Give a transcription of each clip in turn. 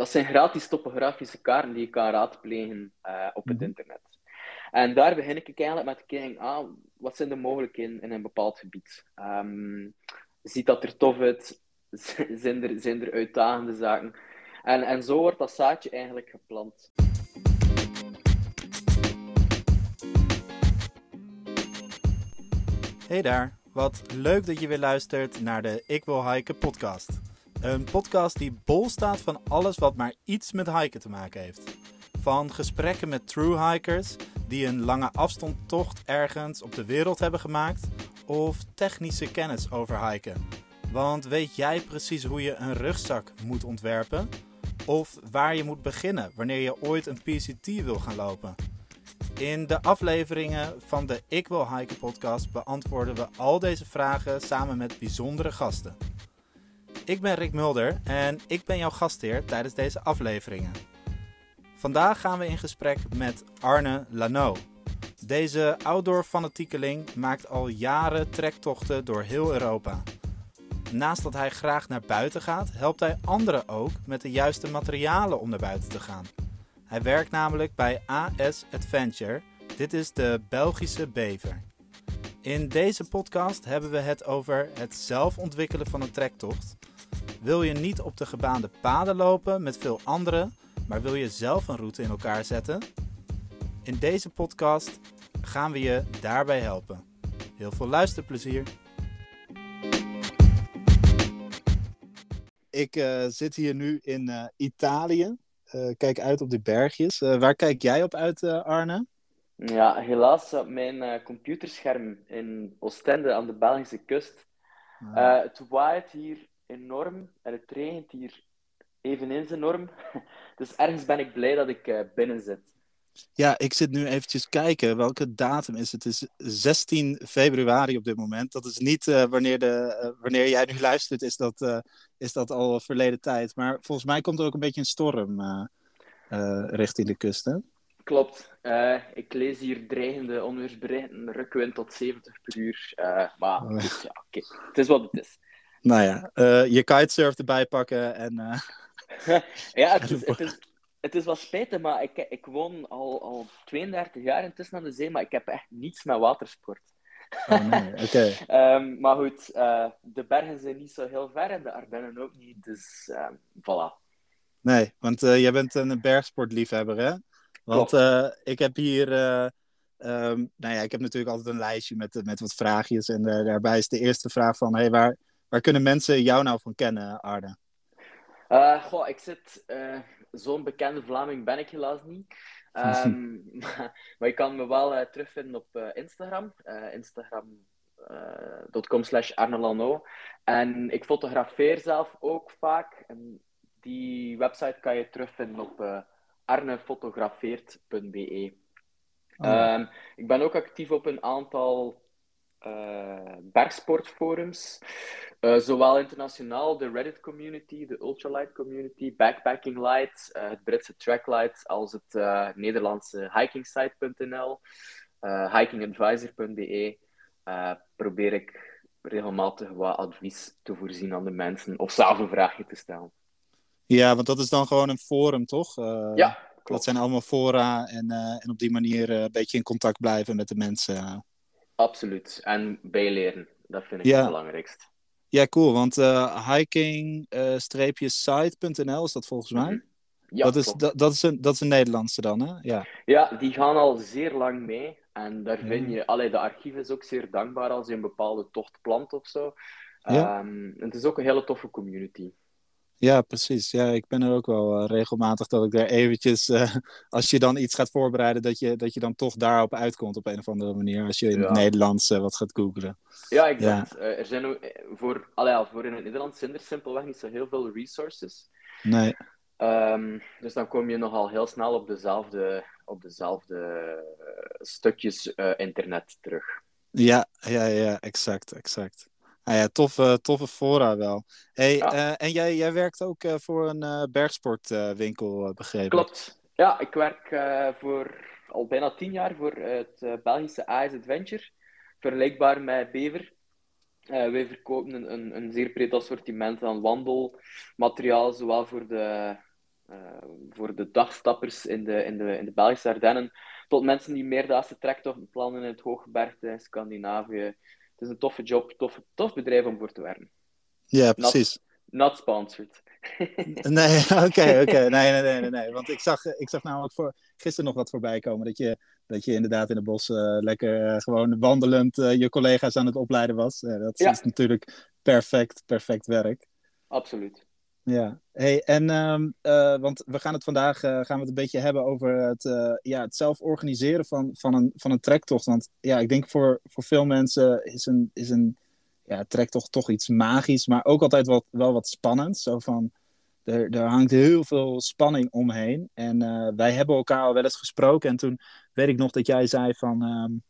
dat zijn gratis topografische kaarten die je kan raadplegen uh, op het Mhm. internet. En daar begin ik eigenlijk met te kijken, ah, wat zijn de mogelijkheden in een bepaald gebied? Ehm, ziet dat er tof uit? zijn, er, zijn er uitdagende zaken? En, en zo wordt dat zaadje eigenlijk geplant. Hey daar, wat leuk dat je weer luistert naar de Ik Wil Hiken podcast. Een podcast die bol staat van alles wat maar iets met hiken te maken heeft. Van gesprekken met true hikers die een lange afstandtocht ergens op de wereld hebben gemaakt, of technische kennis over hiken. Want weet jij precies hoe je een rugzak moet ontwerpen? Of waar je moet beginnen wanneer je ooit een PCT wil gaan lopen? In de afleveringen van de Ik Wil Hiken podcast beantwoorden we al deze vragen samen met bijzondere gasten. Ik ben Rick Mulder en ik ben jouw gastheer tijdens deze afleveringen. Vandaag gaan we in gesprek met Arne Lano. Deze outdoor fanatiekeling maakt al jaren trektochten door heel Europa. Naast dat hij graag naar buiten gaat, helpt hij anderen ook met de juiste materialen om naar buiten te gaan. Hij werkt namelijk bij AS Adventure. Dit is de Belgische bever. In deze podcast hebben we het over het zelf ontwikkelen van een trektocht. Wil je niet op de gebaande paden lopen met veel anderen, maar wil je zelf een route in elkaar zetten? In deze podcast gaan we je daarbij helpen. Heel veel luisterplezier. Ik uh, zit hier nu in uh, Italië. Uh, kijk uit op de bergjes. waar kijk jij op uit, Arne? Ja, helaas op mijn computerscherm in Oostende aan de Belgische kust. Ah. het waait hier enorm en het regent hier eveneens enorm. dus ergens ben ik blij dat ik binnen zit. Ja, ik zit nu eventjes kijken. Welke datum is het? Het is 16 februari op dit moment. Dat is niet uh, wanneer, de, uh, wanneer jij nu luistert, is dat, uh, is dat al verleden tijd. Maar volgens mij komt er ook een beetje een storm richting de kust, hè? Klopt. ik lees hier dreigende onweersberichten, rukwind tot 70 per uur. maar Oh. dus, ja, oké. Het is wat het is. Nou ja, je kitesurf erbij pakken en... ja, het is, het is, het is wel spijtig, maar ik, ik woon al, al 32 jaar intussen aan de zee, maar ik heb echt niets met watersport. Oh, nee. Oké. Okay. um, maar goed, uh, de bergen zijn niet zo heel ver en de Ardennen ook niet, dus uh, voilà. Nee, want uh, jij bent een bergsportliefhebber, hè? Want uh, ik heb hier... Um, nou ja, ik heb natuurlijk altijd een lijstje met, met wat vraagjes. En daarbij is de eerste vraag van... Hey, waar, waar kunnen mensen jou nou van kennen, Arne? Uh, goh, ik zit... Zo'n bekende Vlaming ben ik helaas niet. Um, maar, maar je kan me wel uh, terugvinden op Instagram. Instagram.com slash Arnelano. En ik fotografeer zelf ook vaak. En die website kan je terugvinden op arnefotografeert.be. Oh. Um, ik ben ook actief op een aantal uh, bergsportforums. Uh, zowel internationaal, de Reddit community, de Ultralight community, Backpacking Light, uh, het Britse Tracklight, als het Nederlandse hikingsite.nl, hikingadvisor.be. probeer ik regelmatig wat advies te voorzien aan de mensen of zelf een vraagje te stellen. Ja, want dat is dan gewoon een forum, toch? ja, klopt. Dat zijn allemaal fora en, en op die manier een beetje in contact blijven met de mensen. Absoluut. En bijleren. Dat vind ik ja. het belangrijkst. Ja, cool. Want uh, hiking-site.nl is dat volgens mij? Mm-hmm. Ja, dat, is, dat, dat, is een, dat is een Nederlandse dan, hè? Ja. ja, die gaan al zeer lang mee. En daar vind Ja. je... Allee, de archief is ook zeer dankbaar als je een bepaalde tocht plant of zo. Ja. Um, het is ook een hele toffe community. Ja, precies. Ja, ik ben er ook wel uh, regelmatig dat ik daar eventjes, uh, als je dan iets gaat voorbereiden, dat je, dat je dan toch daarop uitkomt op een of andere manier. Als je in Ja. het Nederlands uh, wat gaat googlen. Ja, exact. Uh, er zijn ook, voor, allee, ja, voor in het Nederlands zijn er simpelweg niet zo heel veel resources. Nee. Um, dus dan kom je nogal heel snel op dezelfde, op dezelfde stukjes internet terug. Ja, ja, ja, exact, exact. Ah ja, toffe, toffe fora wel. Hey, Ja. uh, en jij, jij werkt ook uh, voor een uh, bergsportwinkel, begrepen? Klopt. Ja, ik werk voor al bijna tien jaar voor het Belgische AS Adventure. Vergelijkbaar met Bever. Wij verkopen een, een, een zeer breed assortiment aan wandelmateriaal, zowel voor de voor de dagstappers in de, in, de, in de Belgische Ardennen, tot mensen die meerdaagse trektochten plannen in het hooggebergte in Scandinavië. Het is een toffe job, tof, tof bedrijf om voor te werken. Ja, precies. Not, sponsored. nee, oké, oké. Nee, nee, nee, nee, Want ik zag, ik zag namelijk voor, gisteren nog wat voorbij komen. Dat je, dat je inderdaad in het bos uh, lekker uh, gewoon wandelend uh, je collega's aan het opleiden was. dat ja. is natuurlijk perfect, perfect werk. Absoluut. Ja, hey, en um, uh, want we gaan het vandaag uh, gaan we het een beetje hebben over het, uh, ja, het zelf organiseren van, van, een, van een trektocht. Want ja, ik denk voor, voor veel mensen is een, is een ja, trektocht toch iets magisch, maar ook altijd wat, wel wat spannend. Zo van, er, er hangt heel veel spanning omheen. En wij hebben elkaar al wel eens gesproken. En toen weet ik nog dat jij zei van. Um,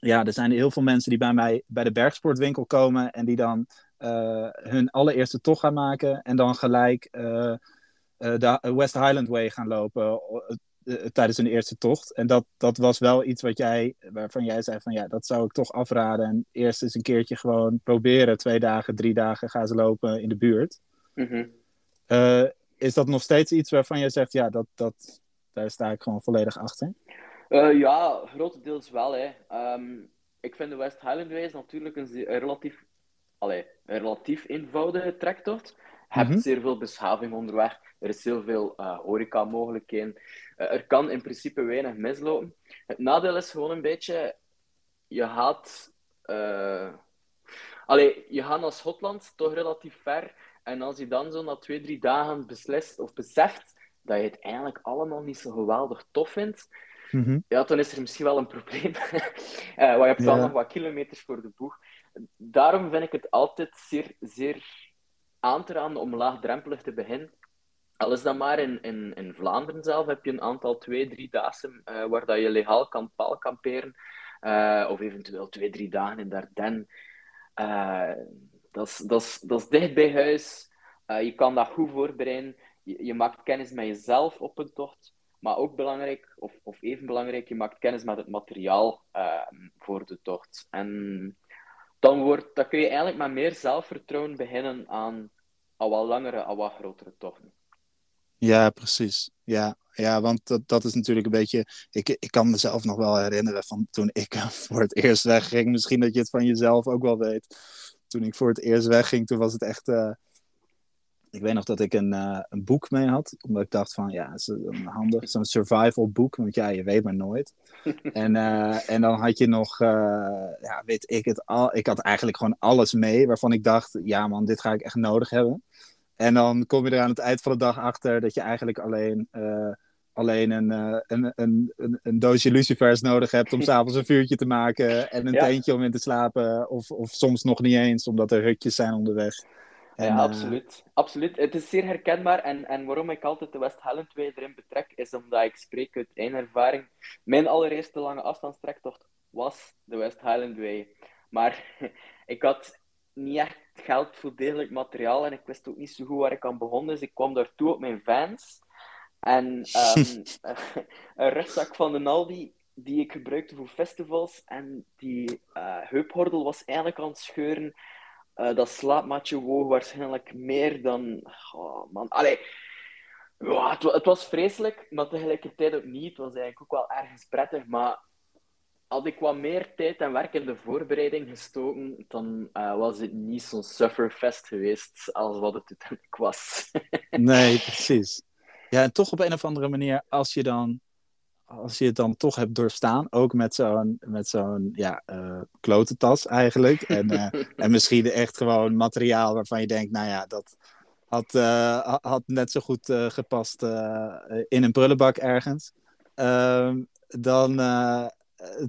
ja, er zijn heel veel mensen die bij mij bij de bergsportwinkel komen en die dan hun allereerste tocht gaan maken en dan gelijk uh, de West Highland Way gaan lopen tijdens hun eerste tocht. En dat, dat was wel iets wat jij, waarvan jij zei van ja, dat zou ik toch afraden. En eerst eens een keertje gewoon proberen, twee dagen, drie dagen gaan ze lopen in de buurt. Mm is dat nog steeds iets waarvan jij zegt, ja, dat, dat, daar sta ik gewoon volledig achter? ja, grotendeels wel. Hè. Um, ik vind de West Highland Way is natuurlijk een, een relatief allee, een relatief eenvoudige trektocht. Je hebt mhm. zeer veel beschaving onderweg. Er is heel veel uh, horeca-mogelijkheden. Uh, er kan in principe weinig mislopen. Het nadeel is gewoon een beetje... Je gaat... Uh... Allee, je gaat naar Schotland, toch relatief ver. En als je dan zo na twee, drie dagen beslist of beseft dat je het eigenlijk allemaal niet zo geweldig tof vindt, mm ja, dan is er misschien wel een probleem. uh, want je hebt wel nog wat kilometers voor de boeg daarom vind ik het altijd zeer, zeer aan te raden om laagdrempelig te beginnen. Al is dat maar in, in, in Vlaanderen zelf, heb je een aantal twee, drie dagen uh, waar dat je legaal kan paalkamperen. Uh, of eventueel twee, drie dagen in Dardenne. Uh, dat is dicht bij huis. je kan dat goed voorbereiden. Je, je, maakt kennis met jezelf op een tocht. Maar ook belangrijk, of, of even belangrijk, je maakt kennis met het materiaal voor de tocht. En dan, wordt, dan kun je eigenlijk met meer zelfvertrouwen beginnen aan al wat langere, al wat grotere tochten. Ja, precies. Ja, ja want dat, dat is natuurlijk een beetje. Ik, ik kan mezelf nog wel herinneren van toen ik voor het eerst wegging. Misschien dat je het van jezelf ook wel weet. Toen ik voor het eerst wegging, toen was het echt. Uh, ik weet nog dat ik een, uh, een boek mee had. Omdat ik dacht van, ja, is handig. Zo'n survival boek. Want ja, je weet maar nooit. en, uh, en dan had je nog, uh, ja, weet ik het al. Ik had eigenlijk gewoon alles mee. Waarvan ik dacht, ja man, dit ga ik echt nodig hebben. En dan kom je er aan het eind van de dag achter dat je eigenlijk alleen, alleen een, een, een, een, een, doosje lucifers nodig hebt om s'avonds een vuurtje te maken. En een ja. tentje om in te slapen. Of, of soms nog niet eens, omdat er hutjes zijn onderweg ja, eh, absoluut. absoluut. Het is zeer herkenbaar. En, en waarom ik altijd de West Highland Way erin betrek, is omdat ik spreek uit één ervaring. Mijn allereerste lange afstandstrektocht was de West Highland Way. Maar ik had niet echt geld voor degelijk materiaal en ik wist ook niet zo goed waar ik aan begon. Dus ik kwam daartoe op mijn Vans. En um, een rugzak van de Naldi die ik gebruikte voor festivals. En die uh, heuphordel was eigenlijk aan het scheuren. Uh, dat slaapmatje woog waarschijnlijk meer dan. Oh, man. Allee. Ja, het, was vreselijk, maar tegelijkertijd ook niet. Het was eigenlijk ook wel ergens prettig. Maar had ik wat meer tijd en werk in de voorbereiding gestoken, dan uh, was het niet zo'n sufferfest geweest als wat het uiteindelijk was. nee, precies. Ja, en toch op een of andere manier, als je dan als je het dan toch hebt doorstaan, ook met zo'n, met zo'n ja, uh, klote tas eigenlijk. En, uh, en misschien echt gewoon materiaal waarvan je denkt, nou ja, dat had, uh, had net zo goed gepast in een prullenbak ergens. Ehm, dan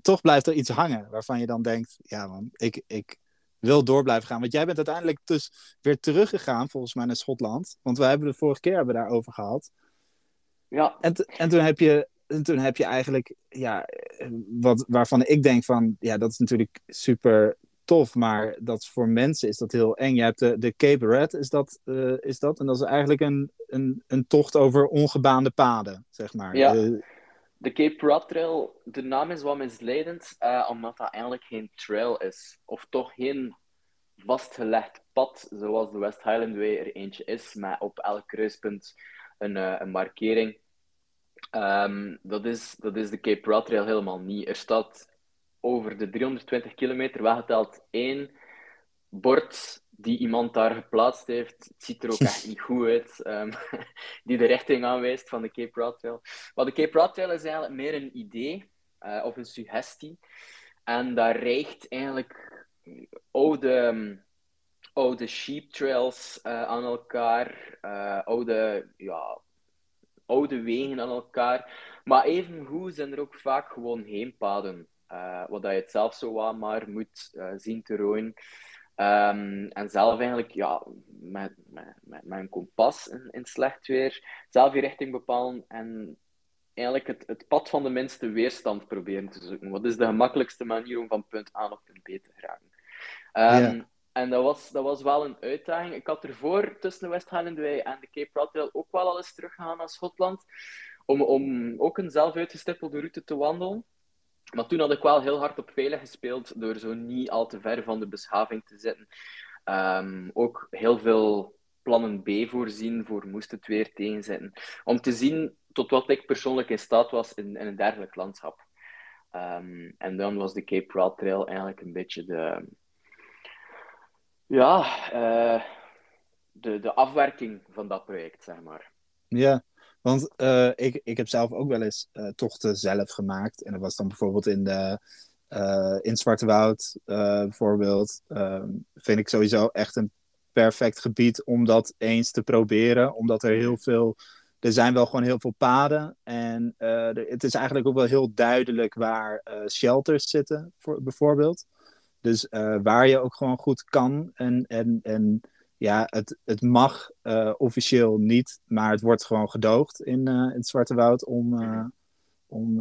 toch blijft er iets hangen waarvan je dan denkt, ja man, ik, ik wil door blijven gaan. Want jij bent uiteindelijk dus weer teruggegaan, volgens mij, naar Schotland. Want wij hebben de vorige keer hebben we daarover gehad. Ja. En, en toen heb je en toen heb je eigenlijk, ja, wat, waarvan ik denk van, ja, dat is natuurlijk super tof, maar dat voor mensen is dat heel eng. Je hebt de, de Cape Red, is dat, uh, is dat? En dat is eigenlijk een, een, een tocht over ongebaande paden, zeg maar. Ja. Uh, de Cape Red Trail, de naam is wat misleidend, uh, omdat dat eigenlijk geen trail is. Of toch geen vastgelegd pad, zoals de West Highland Way er eentje is, maar op elk kruispunt een, een markering. Ehm, dat, is, dat is de Cape Trail helemaal niet. Er staat over de 320 kilometer weggeteld één bord die iemand daar geplaatst heeft. Het ziet er ook echt niet goed uit. Um, die de richting aanwijst van de Cape Route Trail. Maar de Cape Route Trail is eigenlijk meer een idee uh, of een suggestie. En daar rijgt eigenlijk oude, oude sheep trails uh, aan elkaar. Uh, oude, ja, oude wegen aan elkaar. Maar evengoed zijn er ook vaak gewoon heenpaden. Uh, wat je het zelf zo maar moet uh, zien te rooien. Um, en zelf eigenlijk ja, met, met, met, een kompas in, in, slecht weer, zelf je richting bepalen en eigenlijk het, het pad van de minste weerstand proberen te zoeken. Wat is de gemakkelijkste manier om van punt A naar punt B te yeah. En dat was, dat was wel een uitdaging. Ik had ervoor tussen de West en de Cape Route ook wel al eens teruggegaan naar Schotland. Om, om ook een zelf uitgestippelde route te wandelen. Maar toen had ik wel heel hard op veilig gespeeld door zo niet al te ver van de beschaving te zitten. Um, ook heel veel plannen B voorzien voor moest het weer tegenzitten. Om te zien tot wat ik persoonlijk in staat was in, in een dergelijk landschap. Um, en dan was de Cape Route Trail eigenlijk een beetje de, ja, uh, de, de afwerking van dat project, zeg maar. Ja, want uh, ik, ik heb zelf ook wel eens uh, tochten zelf gemaakt. En dat was dan bijvoorbeeld in, de, in Zwarte Woud, bijvoorbeeld. Ehm, vind ik sowieso echt een perfect gebied om dat eens te proberen. Omdat er heel veel... Er zijn wel gewoon heel veel paden. En het is eigenlijk ook wel heel duidelijk waar shelters zitten, voor, bijvoorbeeld. Dus uh, waar je ook gewoon goed kan. En, en, en ja, het, het mag uh, officieel niet, maar het wordt gewoon gedoogd in, uh, in het Zwarte Woud om, om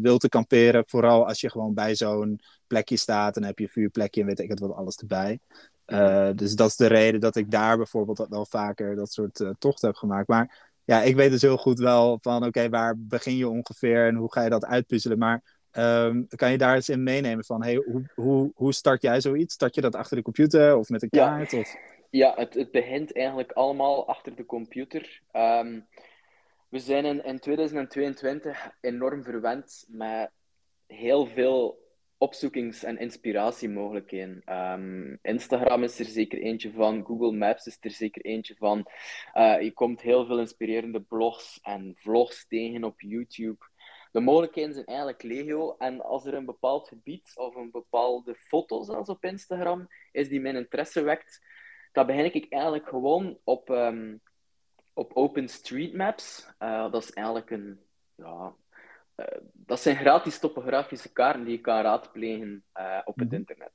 wild te kamperen. Vooral als je gewoon bij zo'n plekje staat en heb je een vuurplekje en weet ik het wat alles erbij. dus dat is de reden dat ik daar bijvoorbeeld wel vaker dat soort tochten heb gemaakt. Maar ja, ik weet dus heel goed wel van oké, waar begin je ongeveer en hoe ga je dat uitpuzzelen. Maar Um, kan je daar eens in meenemen van hey, hoe, hoe, hoe start jij zoiets? Start je dat achter de computer of met een kaart? Ja, of? ja het, het begint eigenlijk allemaal achter de computer. Um, we zijn in, in 2022 enorm verwend met heel veel opzoekings- en inspiratiemogelijkheden. Um, Instagram is er zeker eentje van, Google Maps is er zeker eentje van. Uh, je komt heel veel inspirerende blogs en vlogs tegen op YouTube de mogelijkheden zijn eigenlijk legio. En als er een bepaald gebied of een bepaalde foto zelfs op Instagram is die mijn interesse wekt, dan begin ik eigenlijk gewoon op, um, op OpenStreetMaps. Uh, dat is eigenlijk een... Ja, uh, dat zijn gratis topografische kaarten die je kan raadplegen uh, op het -hmm. internet.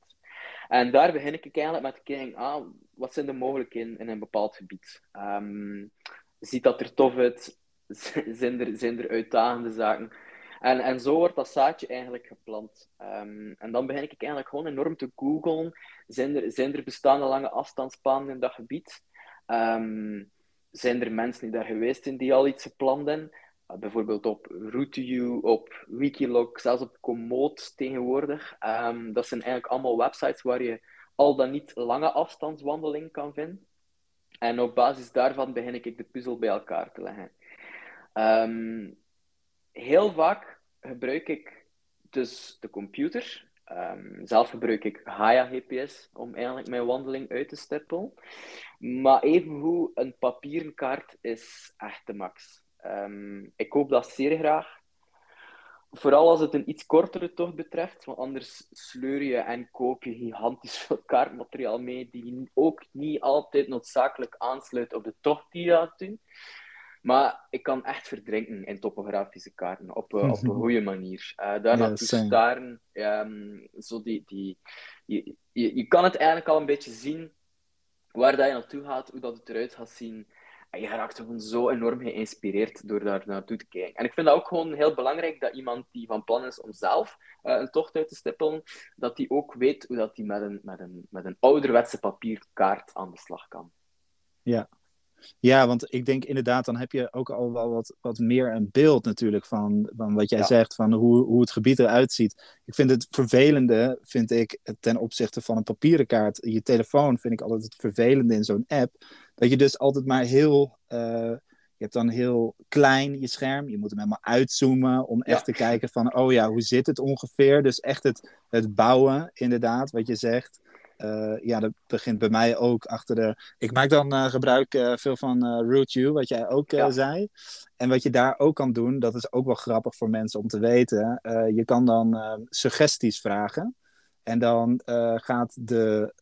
En daar begin ik eigenlijk met te kijken, ah, wat zijn de mogelijkheden in een bepaald gebied? Um, ziet dat er tof uit? zijn, er, zijn er uitdagende zaken? En, en zo wordt dat zaadje eigenlijk geplant. Um, en dan begin ik eigenlijk gewoon enorm te googlen. Zijn er, zijn er bestaande lange afstandspaden in dat gebied? Um, zijn er mensen die daar geweest zijn die al iets gepland hebben? Uh, bijvoorbeeld op RouteU, op Wikilog, zelfs op Komoot tegenwoordig. Um, dat zijn eigenlijk allemaal websites waar je al dan niet lange afstandswandeling kan vinden. En op basis daarvan begin ik de puzzel bij elkaar te leggen. Um, heel vaak gebruik ik dus de computer. Um, zelf gebruik ik Haya GPS om eigenlijk mijn wandeling uit te stippelen. Maar evengoed, een papieren kaart is echt de max. Um, ik koop dat zeer graag. Vooral als het een iets kortere tocht betreft, want anders sleur je en koop je gigantisch veel kaartmateriaal mee, die ook niet altijd noodzakelijk aansluit op de tocht die je gaat doen. Maar ik kan echt verdrinken in topografische kaarten op, uh, op een goede manier. Uh, daar naartoe staren, um, zo die, die, je, je, je, kan het eigenlijk al een beetje zien waar dat je naartoe gaat, hoe dat het eruit gaat zien. En je raakt gewoon zo enorm geïnspireerd door daar naartoe te kijken. En ik vind dat ook gewoon heel belangrijk dat iemand die van plan is om zelf uh, een tocht uit te stippelen, dat die ook weet hoe dat die met een, met een, met een ouderwetse papierkaart aan de slag kan. Ja, ja, want ik denk inderdaad, dan heb je ook al wel wat, wat meer een beeld natuurlijk van, van wat jij ja. zegt, van hoe, hoe het gebied eruit ziet. Ik vind het vervelende, vind ik, ten opzichte van een papieren kaart. Je telefoon vind ik altijd het vervelende in zo'n app. Dat je dus altijd maar heel, uh, Je hebt dan heel klein je scherm. Je moet hem helemaal uitzoomen om echt te kijken van, oh ja, hoe zit het ongeveer? Dus echt het, het bouwen, inderdaad, wat je zegt. Uh, ja, dat begint bij mij ook achter de. Ik maak dan uh, gebruik uh, veel van Root U, wat jij ook ja. zei. En wat je daar ook kan doen, dat is ook wel grappig voor mensen om te weten. je kan dan suggesties vragen. En dan gaat de.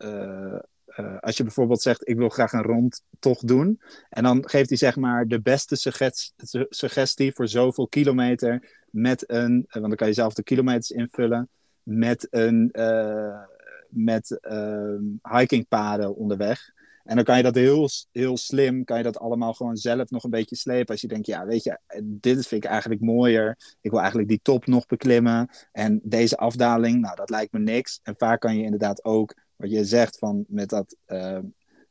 als je bijvoorbeeld zegt, ik wil graag een rondtocht doen. En dan geeft hij zeg maar de beste suggestie, suggestie voor zoveel kilometer. Met een, want dan kan je zelf de kilometers invullen. Met een met uh, hikingpaden onderweg. En dan kan je dat heel, heel slim, kan je dat allemaal gewoon zelf nog een beetje slepen. Als je denkt, ja, weet je, dit vind ik eigenlijk mooier. Ik wil eigenlijk die top nog beklimmen. En deze afdaling, nou, dat lijkt me niks. En vaak kan je inderdaad ook, wat je zegt, van met dat, uh,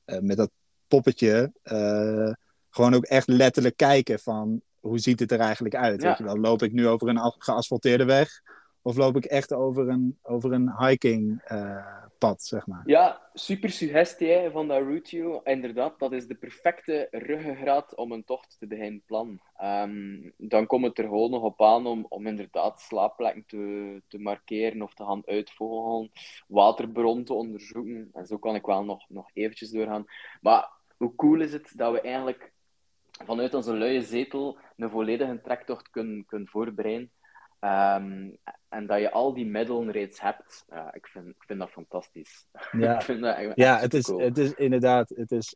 uh, met dat poppetje, uh, gewoon ook echt letterlijk kijken van, hoe ziet het er eigenlijk uit? Ja. Weet je wel, loop ik nu over een geasfalteerde weg? Of loop ik echt over een, over een hiking uh, pad, zeg maar? Ja, super suggestie van dat route Inderdaad, dat is de perfecte ruggengraat om een tocht te beginnen plannen. Um, dan komt het er gewoon nog op aan om, om inderdaad slaapplekken te, te markeren of te gaan uitvogelen, waterbron te onderzoeken. En zo kan ik wel nog, nog eventjes doorgaan. Maar hoe cool is het dat we eigenlijk vanuit onze luie zetel een volledige trektocht kunnen, kunnen voorbereiden. Um, en dat je al die middelen reeds hebt, ik, vind, ik vind dat fantastisch. Ja, dat ja het, is, cool. het is inderdaad, het is,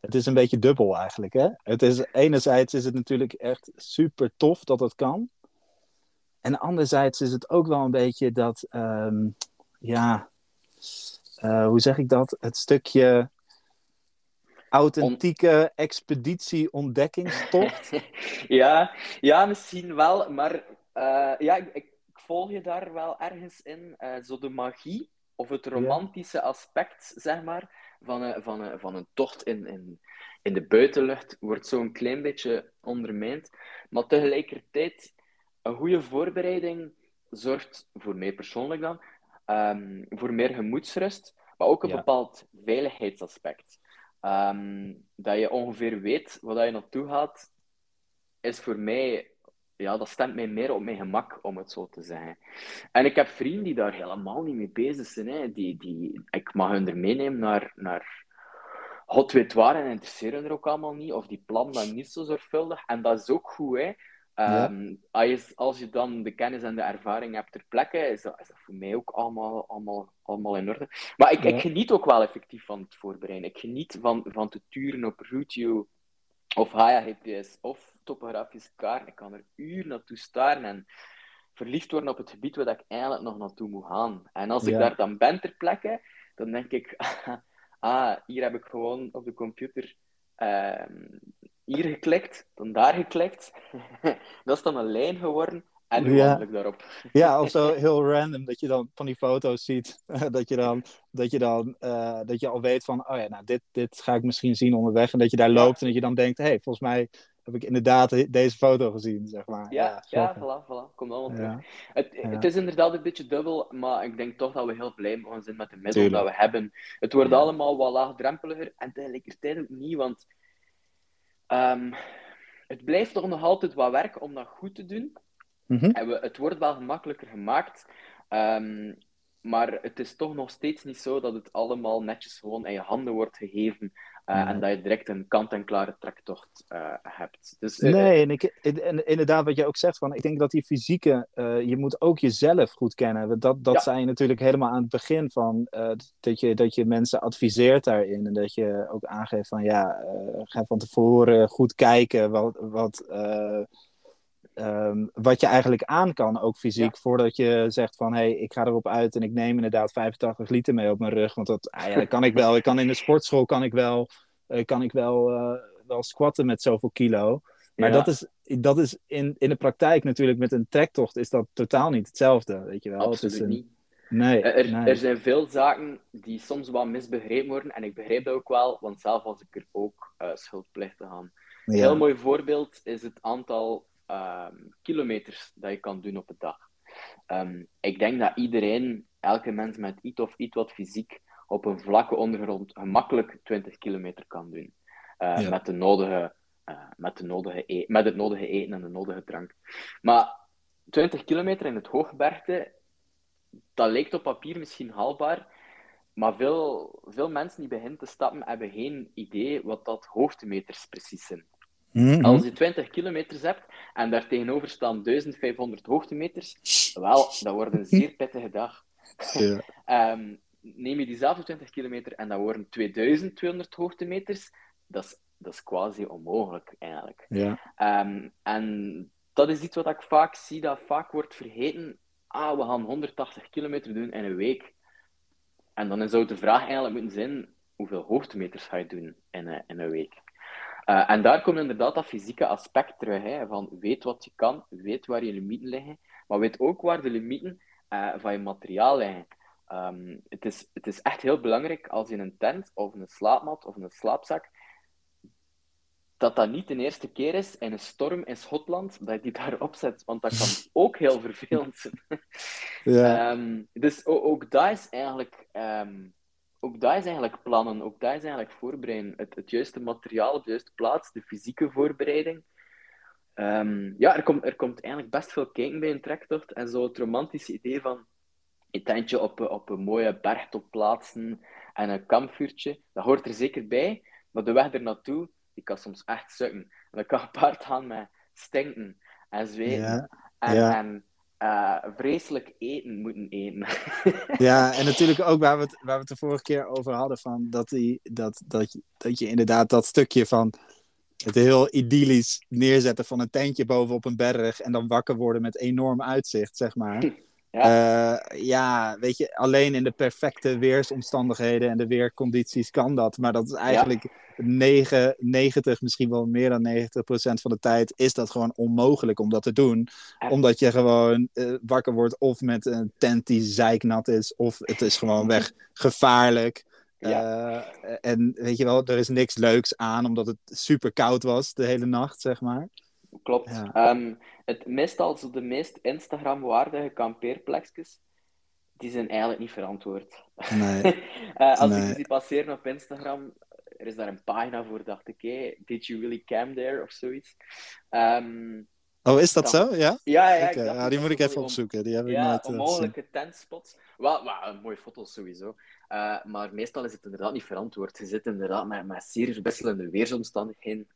het is een beetje dubbel eigenlijk. Hè? Het is, enerzijds is het natuurlijk echt super tof dat het kan. En anderzijds is het ook wel een beetje dat, um, ja, uh, hoe zeg ik dat? Het stukje authentieke expeditie-ontdekkingstocht. ja, ja, misschien wel, maar uh, ja, ik, ik, volg je daar wel ergens in. Uh, zo de magie of het romantische ja. aspect, zeg maar, van, een, van, een, van een tocht in, in, in de buitenlucht wordt zo'n klein beetje ondermijnd. Maar tegelijkertijd, een goede voorbereiding zorgt, voor mij persoonlijk dan, um, voor meer gemoedsrust, maar ook een ja. bepaald veiligheidsaspect. Um, dat je ongeveer weet waar je naartoe gaat, is voor mij ja, dat stemt mij meer op mijn gemak, om het zo te zeggen. En ik heb vrienden die daar helemaal niet mee bezig zijn. Hè. Die, die, ik mag hun er meenemen naar, naar hot weet waar en interesseren er ook allemaal niet. Of die plannen dan niet zo zorgvuldig. En dat is ook goed. Hè. Um, als, je, als je dan de kennis en de ervaring hebt ter plekke, is dat, is dat voor mij ook allemaal, allemaal, allemaal in orde. Maar ik, ja. ik geniet ook wel effectief van het voorbereiden. Ik geniet van, van te turen op Route of Haya GPS of topografische kaart. Ik kan er uren naartoe staren en verliefd worden op het gebied waar ik eigenlijk nog naartoe moet gaan. En als ik daar dan ben ter plekke, dan denk ik, ah, hier heb ik gewoon op de computer uh, hier geklikt, dan daar geklikt. dat is dan een lijn geworden. En nu ja. ik daarop. Ja, of zo heel random dat je dan van die foto's ziet. dat je dan, dat je dan uh, dat je al weet van, oh ja, nou, dit, dit ga ik misschien zien onderweg. En dat je daar loopt en dat je dan denkt, hé, hey, volgens mij heb ik inderdaad deze foto gezien, zeg maar. Ja, ja, voilà, voilà. Komt allemaal terug. Het, het, is inderdaad een beetje dubbel, maar ik denk toch dat we heel blij mogen zijn met de middelen dat we hebben. Het wordt allemaal wat laagdrempeliger en tegelijkertijd ook niet, want um, het blijft toch nog altijd wat werk om dat goed te doen. Mm -hmm. en we, het wordt wel gemakkelijker gemaakt. Um, maar het is toch nog steeds niet zo dat het allemaal netjes gewoon in je handen wordt gegeven. Uh, ja. En dat je direct een kant-en-klare trektocht uh, hebt. Dus, uh, nee, en, ik, en inderdaad wat je ook zegt, van, ik denk dat die fysieke, je moet ook jezelf goed kennen. Dat, dat ja. zei je natuurlijk helemaal aan het begin van, dat, je, dat je mensen adviseert daarin. En dat je ook aangeeft van, ja, ga van tevoren goed kijken wat... wat Um, wat je eigenlijk aan kan, ook fysiek, ja. voordat je zegt van hé, hey, ik ga erop uit en ik neem inderdaad 85 liter mee op mijn rug. Want dat, ah, ja, dat kan ik wel. Ik kan in de sportschool kan ik wel, uh, kan ik wel, uh, wel squatten met zoveel kilo. Maar ja. dat is, dat is in, in de praktijk natuurlijk met een trektocht is dat totaal niet hetzelfde. Weet je wel? Absoluut het is een... niet. Nee, er, nee, er, zijn veel zaken die soms wat misbegrepen worden. En ik begrijp dat ook wel, want zelf was ik er ook uh, schuldplichtig aan. Een heel mooi voorbeeld is het aantal um, kilometers dat je kan doen op een dag. Um, ik denk dat iedereen, elke mens met iets of iets wat fysiek, op een vlakke ondergrond gemakkelijk 20 kilometer kan doen. Uh, ja. Met de nodige uh, met, de nodige e met het nodige eten en de nodige drank. Maar 20 kilometer in het hoogbergte, dat lijkt op papier misschien haalbaar, maar veel, veel mensen die beginnen te stappen hebben geen idee wat dat hoogtemeters precies zijn. Mhm. Als je 20 kilometers hebt en daar tegenover staan 1500 hoogtemeters, wel, dat wordt een zeer pittige dag. Ja. um, neem je diezelfde 20 kilometer en dat worden 2200 hoogtemeters, dat is, dat is quasi onmogelijk eigenlijk. Ja. Um, en dat is iets wat ik vaak zie, dat vaak wordt vergeten. Ah, we gaan 180 kilometer doen in een week. En dan zou de vraag eigenlijk moeten zijn, hoeveel hoogtemeters ga je doen in een, in een week? Uh, en daar komt inderdaad dat fysieke aspect terug. Hè, van weet wat je kan, weet waar je limieten liggen, maar weet ook waar de limieten uh, van je materiaal liggen. Um, het, is, het is echt heel belangrijk als je een tent of een slaapmat of een slaapzak, dat dat niet de eerste keer is in een storm in Schotland dat je die daarop zet, want dat kan ook heel vervelend zijn. ja. Um, dus ook, ook dat is eigenlijk um, ook dat is eigenlijk plannen, ook dat is eigenlijk voorbereiden. Het, het juiste materiaal op de juiste plaats, de fysieke voorbereiding. Um, ja, er komt, er komt eigenlijk best veel kijken bij een trektocht. En zo het romantische idee van een tentje op, op een mooie bergtop plaatsen en een kampvuurtje, dat hoort er zeker bij. Maar de weg er naartoe, die kan soms echt sukken. En dat kan gepaard gaan met stinken en zweten. En, ja. en uh, vreselijk eten moeten eten. ja, en natuurlijk ook waar we, het, waar we het de vorige keer over hadden, van dat, die, dat, dat, dat je inderdaad dat stukje van het heel idyllisch neerzetten van een tentje bovenop een berg en dan wakker worden met enorm uitzicht, zeg maar. Ja. Uh, ja, weet je, alleen in de perfecte weersomstandigheden en de weercondities kan dat. Maar dat is eigenlijk 9, 90, misschien wel meer dan 90 procent van de tijd is dat gewoon onmogelijk om dat te doen. Omdat je gewoon uh, wakker wordt of met een tent die zeiknat is, of het is gewoon weg gevaarlijk. Ja. Uh, en weet je wel, er is niks leuks aan, omdat het super koud was de hele nacht, zeg maar. Klopt. Ja. Um, het meestal zo de meest Instagram-waardige kampeerplekjes, die zijn eigenlijk niet verantwoord. Nee. uh, als nee. ik die passeren op Instagram, er is daar een pagina voor, dacht ik, hey, did you really camp there, of zoiets. Um, oh, is dat zo? Ja? Ja, ja. Okay. ja die moet ik even opzoeken. Die heb ik ja, nooit onmogelijke tentspots. Wel, wel, mooie foto's sowieso. Uh, maar meestal is het inderdaad niet verantwoord. Je zit inderdaad met, met zeer wisselende weersomstandigheden.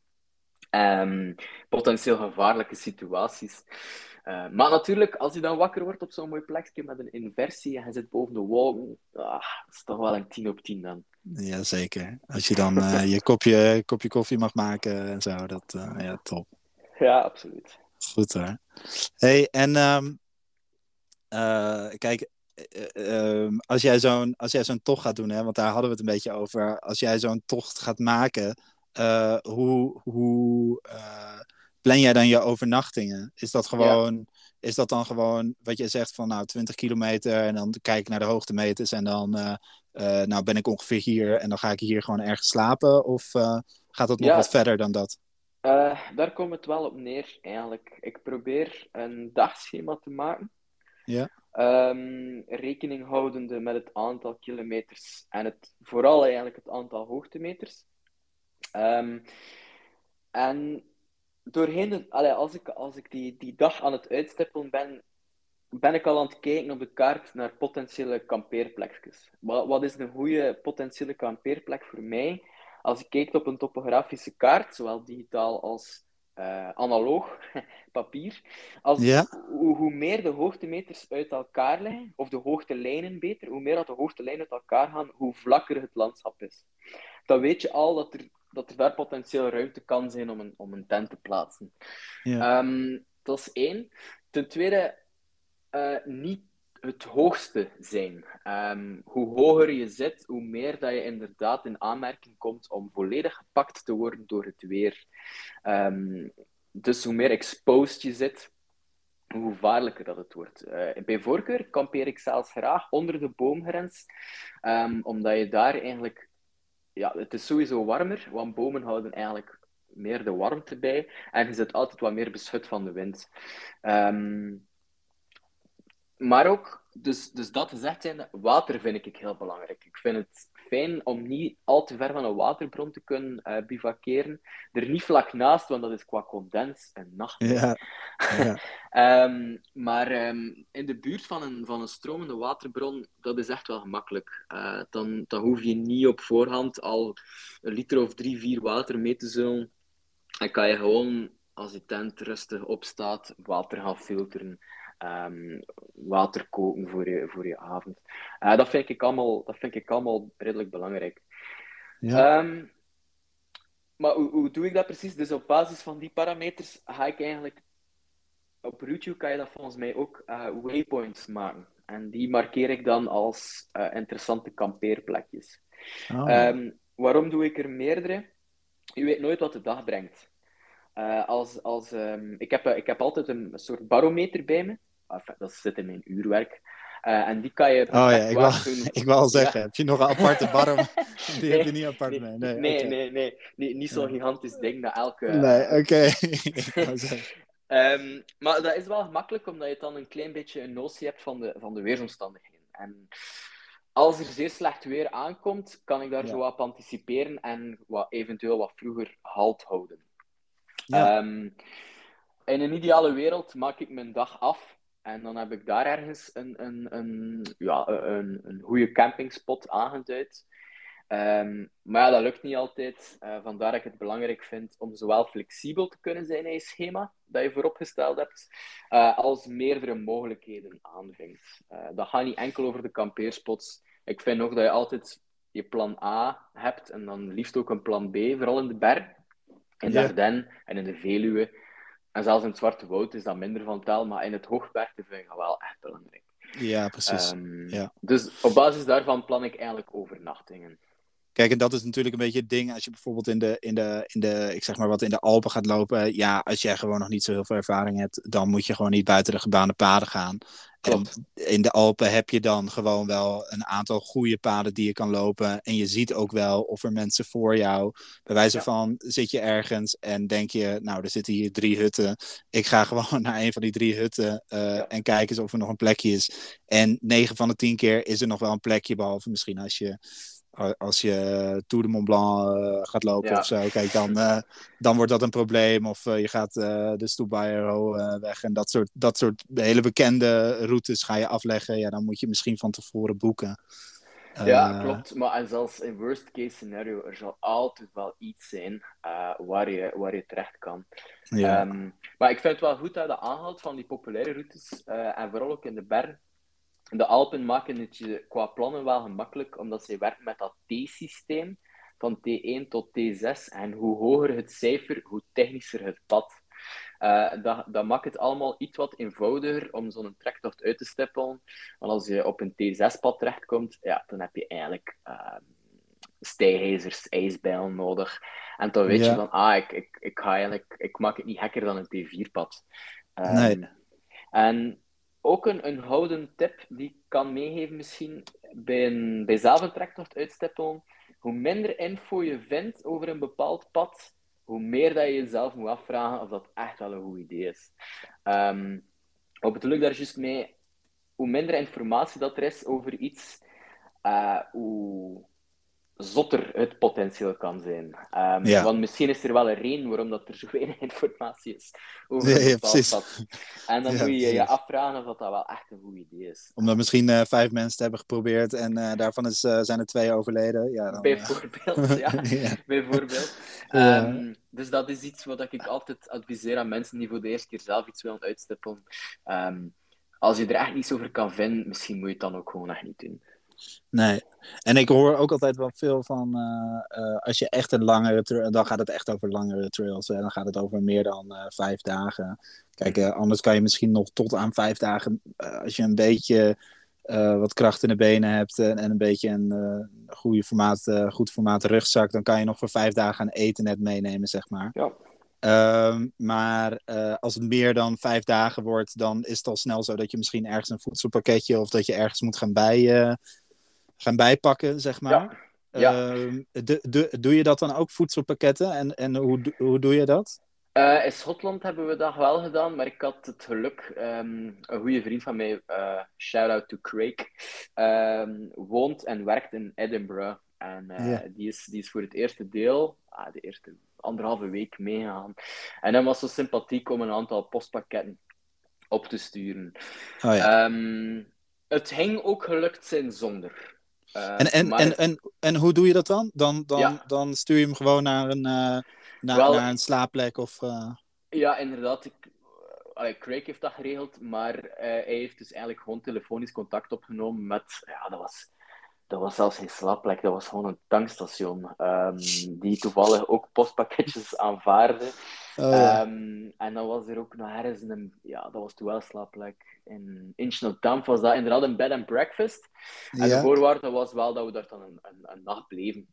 Um, potentieel gevaarlijke situaties. Uh, maar natuurlijk, als je dan wakker wordt op zo'n mooi plekje met een inversie en je zit boven de wolken, ah, dat is toch wel een 10 op 10 dan. Jazeker. Als je dan uh, je kopje, kopje koffie mag maken en zo, dat, uh, ja, top. Ja, absoluut. Goed hoor. hey, en um, kijk, um, als jij zo'n zo'n tocht gaat doen, hè, want daar hadden we het een beetje over, als jij zo'n tocht gaat maken, uh, hoe, hoe uh, plan jij dan je overnachtingen? Is dat gewoon, is dat dan gewoon wat je zegt van nou 20 kilometer en dan kijk ik naar de hoogtemeters en dan uh, nou ben ik ongeveer hier en dan ga ik hier gewoon ergens slapen? Of gaat het nog wat verder dan dat? daar komt het wel op neer eigenlijk. Ik probeer een dagschema te maken. Ja. Um, rekening houdende met het aantal kilometers en het, vooral eigenlijk het aantal hoogtemeters. Um, en doorheen de, allee, als ik, als ik die, die dag aan het uitstippelen ben, ben ik al aan het kijken op de kaart naar potentiële kampeerplekjes. Wat, wat is een goede potentiële kampeerplek voor mij? Als ik kijk op een topografische kaart, zowel digitaal als uh, analoog, papier, als, hoe, hoe, meer de hoogtemeters uit elkaar liggen, of de hoogtelijnen beter, hoe meer dat de hoogtelijnen uit elkaar gaan, hoe vlakker het landschap is. Dan weet je al dat er dat er daar potentieel ruimte kan zijn om een, om een tent te plaatsen. Ja. Um, dat is één. Ten tweede, uh, niet het hoogste zijn. Um, hoe hoger je zit, hoe meer dat je inderdaad in aanmerking komt om volledig gepakt te worden door het weer. Um, dus hoe meer exposed je zit, hoe gevaarlijker dat het wordt. Uh, bij voorkeur kampeer ik zelfs graag onder de boomgrens, um, omdat je daar eigenlijk ja, het is sowieso warmer, want bomen houden eigenlijk meer de warmte bij. En je zit altijd wat meer beschut van de wind. Ehm, maar ook, dus, dus dat gezegd zijn, water vind ik heel belangrijk. Ik vind het fijn om niet al te ver van een waterbron te kunnen uh, bivakeren. Er niet vlak naast, want dat is qua condens een nacht. Ja. ja. Ehm, maar ehm, in de buurt van een, van een stromende waterbron, dat is echt wel gemakkelijk. Uh, dan, dan hoef je niet op voorhand al een liter of drie, vier water mee te zullen. En kan je gewoon, als je tent rustig opstaat, water gaan filteren. Um, water koken voor je, voor je avond. Uh, dat, vind ik allemaal, dat vind ik allemaal redelijk belangrijk. Ja. Um, maar hoe, hoe doe ik dat precies? Dus op basis van die parameters ga ik eigenlijk... Op YouTube kan je dat volgens mij ook uh, waypoints maken. En die markeer ik dan als uh, interessante kampeerplekjes. Oh. Um, waarom doe ik er meerdere? Je weet nooit wat de dag brengt. Uh, als, als, um, ik, heb, ik heb altijd een soort barometer bij me enfin, dat zit in mijn uurwerk. Uh, en die kan je. Oh ja, ik wil, ik wil al zeggen, ja. heb je nog een aparte barm? Die nee, heb je niet apart nee, mee. Nee, nee, okay. nee, nee, nee, niet zo'n gigantisch ding dat elke. Nee, oké. Okay. um, maar dat is wel gemakkelijk omdat je dan een klein beetje een notie hebt van de, van de weersomstandigheden. En als er zeer slecht weer aankomt, kan ik daar ja. zo wat op anticiperen en wat, eventueel wat vroeger halt houden. Ja. Um, in een ideale wereld maak ik mijn dag af en dan heb ik daar ergens een, een, een, ja, een, een goede campingspot aangeduid. Um, maar ja, dat lukt niet altijd. Uh, vandaar dat ik het belangrijk vind om zowel flexibel te kunnen zijn in je schema dat je vooropgesteld hebt, uh, als meerdere mogelijkheden aanvinkt. Uh, dat gaat niet enkel over de kampeerspots. Ik vind nog dat je altijd je plan A hebt en dan liefst ook een plan B, vooral in de berg, in de ja. Ardennen en in de Veluwe. En zelfs in het Zwarte Woud is dat minder van tel, maar in het hoogbergte vind ik dat wel echt belangrijk. Ja, precies. Um, ja. Dus op basis daarvan plan ik eigenlijk overnachtingen. Kijk, en dat is natuurlijk een beetje het ding als je bijvoorbeeld in de, in de, in de, ik zeg maar wat, in de Alpen gaat lopen. Ja, als jij gewoon nog niet zo heel veel ervaring hebt, dan moet je gewoon niet buiten de gebaande paden gaan. Klopt. En in de Alpen heb je dan gewoon wel een aantal goede paden die je kan lopen. En je ziet ook wel of er mensen voor jou. Bij wijze ja. van zit je ergens en denk je, nou, er zitten hier drie hutten. Ik ga gewoon naar een van die drie hutten uh, ja. en kijk eens of er nog een plekje is. En negen van de tien keer is er nog wel een plekje, behalve misschien als je als je Tour de Mont Blanc uh, gaat lopen ja. of zo, kijk, dan, uh, dan wordt dat een probleem. Of uh, je gaat de Stoebayero weg en dat soort, dat soort hele bekende routes ga je afleggen. Ja, dan moet je misschien van tevoren boeken. Ja, klopt. Maar en zelfs in worst case scenario, er zal altijd wel iets zijn waar, je, waar je terecht kan. Ja. Um, maar ik vind het wel goed dat je aanhaalt van die populaire routes, en vooral ook in de bergen de Alpen maken het je qua plannen wel gemakkelijk, omdat ze werken met dat T-systeem, van T1 tot T6. En hoe hoger het cijfer, hoe technischer het pad. Uh, dat, dat maakt het allemaal iets wat eenvoudiger om zo'n trektocht uit te stippelen. Want als je op een T6-pad terechtkomt, ja, dan heb je eigenlijk uh, stijgijzers, ijsbijlen nodig. En dan weet Ja. je van, ah, ik, ik, ik, ga eigenlijk, ik maak het niet gekker dan een T4-pad. Um, Nee. En ook een, een houden tip die ik kan meegeven misschien bij, een, bij zelf een trektocht. Hoe minder info je vindt over een bepaald pad, hoe meer dat je jezelf moet afvragen of dat echt wel een goed idee is. Um, wat bedoel ik daar juist mee? Hoe minder informatie dat er is over iets, uh, hoe zotter het potentieel kan zijn. Um, Ja. Want misschien is er wel een reden waarom dat er zo weinig informatie is over een ja, precies. pad. En dan Ja, moet je je afvragen of dat, dat wel echt een goed idee is. Omdat misschien eh, vijf mensen het hebben geprobeerd en eh, daarvan is, eh, zijn er twee overleden. Ja, dan, Bijvoorbeeld, ja. Bijvoorbeeld. Ehm, dus dat is iets wat ik altijd adviseer aan mensen die voor de eerste keer zelf iets willen uitstippelen. Ehm, als je er echt niets over kan vinden, misschien moet je het dan ook gewoon echt niet doen. Nee. En ik hoor ook altijd wel veel van, eh, eh, als je echt een langere trail, dan gaat het echt over langere trails. Hè? Dan gaat het over meer dan eh, vijf dagen. Kijk, anders kan je misschien nog tot aan vijf dagen, als je een beetje wat kracht in de benen hebt en, en een beetje een goede formaat, goed formaat rugzak, dan kan je nog voor vijf dagen aan eten net meenemen, zeg maar. Ja. Ehm, maar als het meer dan vijf dagen wordt, dan is het al snel zo dat je misschien ergens een voedselpakketje of dat je ergens moet gaan, bij, eh, gaan bijpakken, zeg maar. Ja. Ehm, de- de- doe je dat dan ook, voedselpakketten? En, en hoe, hoe doe je dat? Eh, in Schotland hebben we dat wel gedaan, maar ik had het geluk, ehm, een goede vriend van mij, eh shout-out to Craig, ehm, woont en werkt in Edinburgh. En uh, die, is, die is voor het eerste deel, ah, de eerste anderhalve week meegaan. En hij was zo sympathiek om een aantal postpakketten op te sturen. Oh, ja. um, het ging ook gelukt zijn zonder. Uh, en, en, maar... en, en, en hoe doe je dat dan? Dan, dan, ja. dan stuur je hem gewoon naar een, uh, naar, Wel, naar een slaapplek? Of, uh... Ja, inderdaad. Ik, Craig heeft dat geregeld, maar hij heeft dus eigenlijk gewoon telefonisch contact opgenomen met. Ja, dat was dat was zelfs geen slaapplek, dat was gewoon een tankstation. Um, die toevallig ook postpakketjes aanvaarde. Oh, ja. um, en dan was er ook nog ergens een, ja, dat was toen wel slaapplek. In Inchnot was dat inderdaad een bed and breakfast. En ja. de voorwaarde was wel dat we daar dan een, een, een nacht bleven.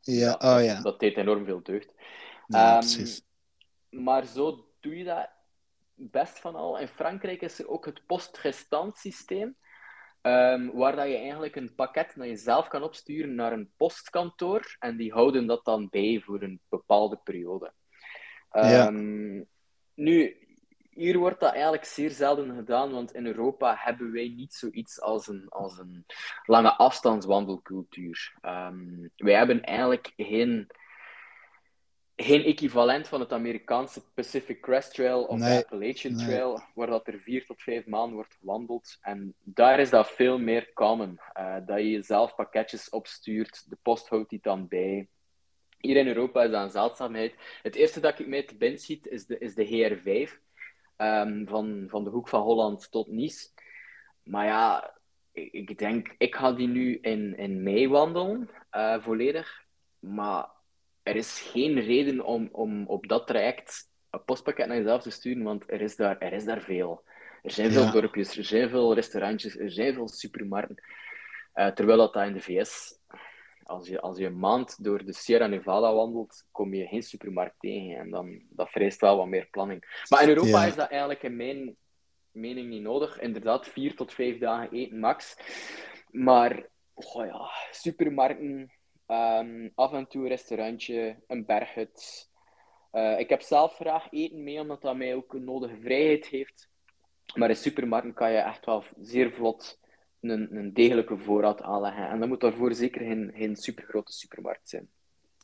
Ja, ja, oh ja. Dat deed enorm veel deugd. Um, precies. Maar zo doe je dat best van al. In Frankrijk is er ook het postgestant systeem. Um, waar dat je eigenlijk een pakket dat je zelf kan opsturen naar een postkantoor en die houden dat dan bij voor een bepaalde periode. Um, ja. Nu, hier wordt dat eigenlijk zeer zelden gedaan, want in Europa hebben wij niet zoiets als een, als een lange afstandswandelcultuur. Um, wij hebben eigenlijk geen geen equivalent van het Amerikaanse Pacific Crest Trail of nee, de Appalachian nee. Trail, waar dat er vier tot vijf maanden wordt gewandeld. En daar is dat veel meer common. Uh, dat je zelf pakketjes opstuurt, de post houdt die dan bij. Hier in Europa is dat een zeldzaamheid. Het eerste dat ik mee te binnen schiet is de, is de GR5, um, van, van de hoek van Holland tot Nice. Maar ja, ik, ik denk, ik ga die nu in, in mei wandelen, uh, volledig. Maar er is geen reden om, om op dat traject een postpakket naar jezelf te sturen, want er is daar, er is daar veel. Er zijn veel ja. dorpjes, er zijn veel restaurantjes, er zijn veel supermarkten. Uh, terwijl dat, dat in de VS, als je, als je een maand door de Sierra Nevada wandelt, kom je geen supermarkt tegen. En dan, dat vereist wel wat meer planning. Maar in Europa ja. is dat eigenlijk in mijn mening niet nodig. Inderdaad, vier tot vijf dagen eten max. Maar, oh ja, supermarkten, Um, af en toe een restaurantje, een berghut. Uh, ik heb zelf graag eten mee, omdat dat mij ook een nodige vrijheid heeft. Maar in supermarkten kan je echt wel zeer vlot een, een degelijke voorraad aanleggen. En dan moet daarvoor zeker geen, geen supergrote supermarkt zijn.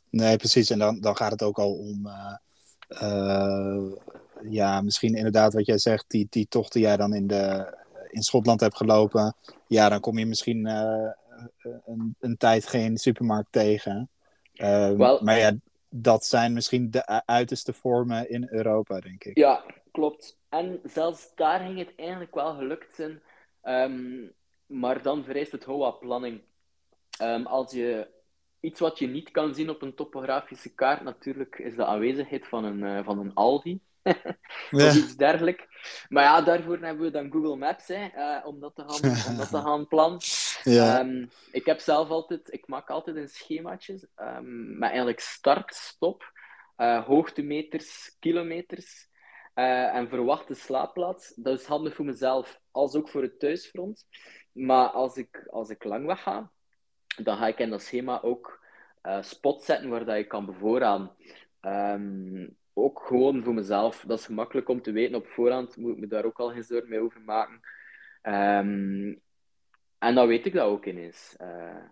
Nee, precies. En dan, dan gaat het ook al om... Uh, uh, ja, misschien inderdaad wat jij zegt, die, die tocht die jij dan in, de, in Schotland hebt gelopen. Ja, dan kom je misschien eh, een, een tijd geen supermarkt tegen. Um, well, maar ja, dat zijn misschien de uiterste vormen in Europa, denk ik. Ja, klopt. En zelfs daar ging het eigenlijk wel gelukt zijn. Um, maar dan vereist het HOA planning. Um, als je iets wat je niet kan zien op een topografische kaart, natuurlijk, is de aanwezigheid van een, uh, van een Aldi. ja. of iets dergelijks. Maar ja, daarvoor hebben we dan Google Maps, hè, uh, om, dat te gaan, om dat te gaan plannen. Ja. Um, ik heb zelf altijd, ik maak altijd een schemaatje um, met eigenlijk start, stop, uh, hoogtemeters, kilometers uh, en verwachte slaapplaats. Dat is handig voor mezelf, als ook voor het thuisfront. Maar als ik, als ik lang weg ga, dan ga ik in dat schema ook spots zetten waar dat je kan bevoorraden. Um, ook gewoon voor mezelf. Dat is gemakkelijk om te weten op voorhand. Moet ik me daar ook al geen zorgen mee over maken. Um, en dan weet ik dat ook ineens. Uh,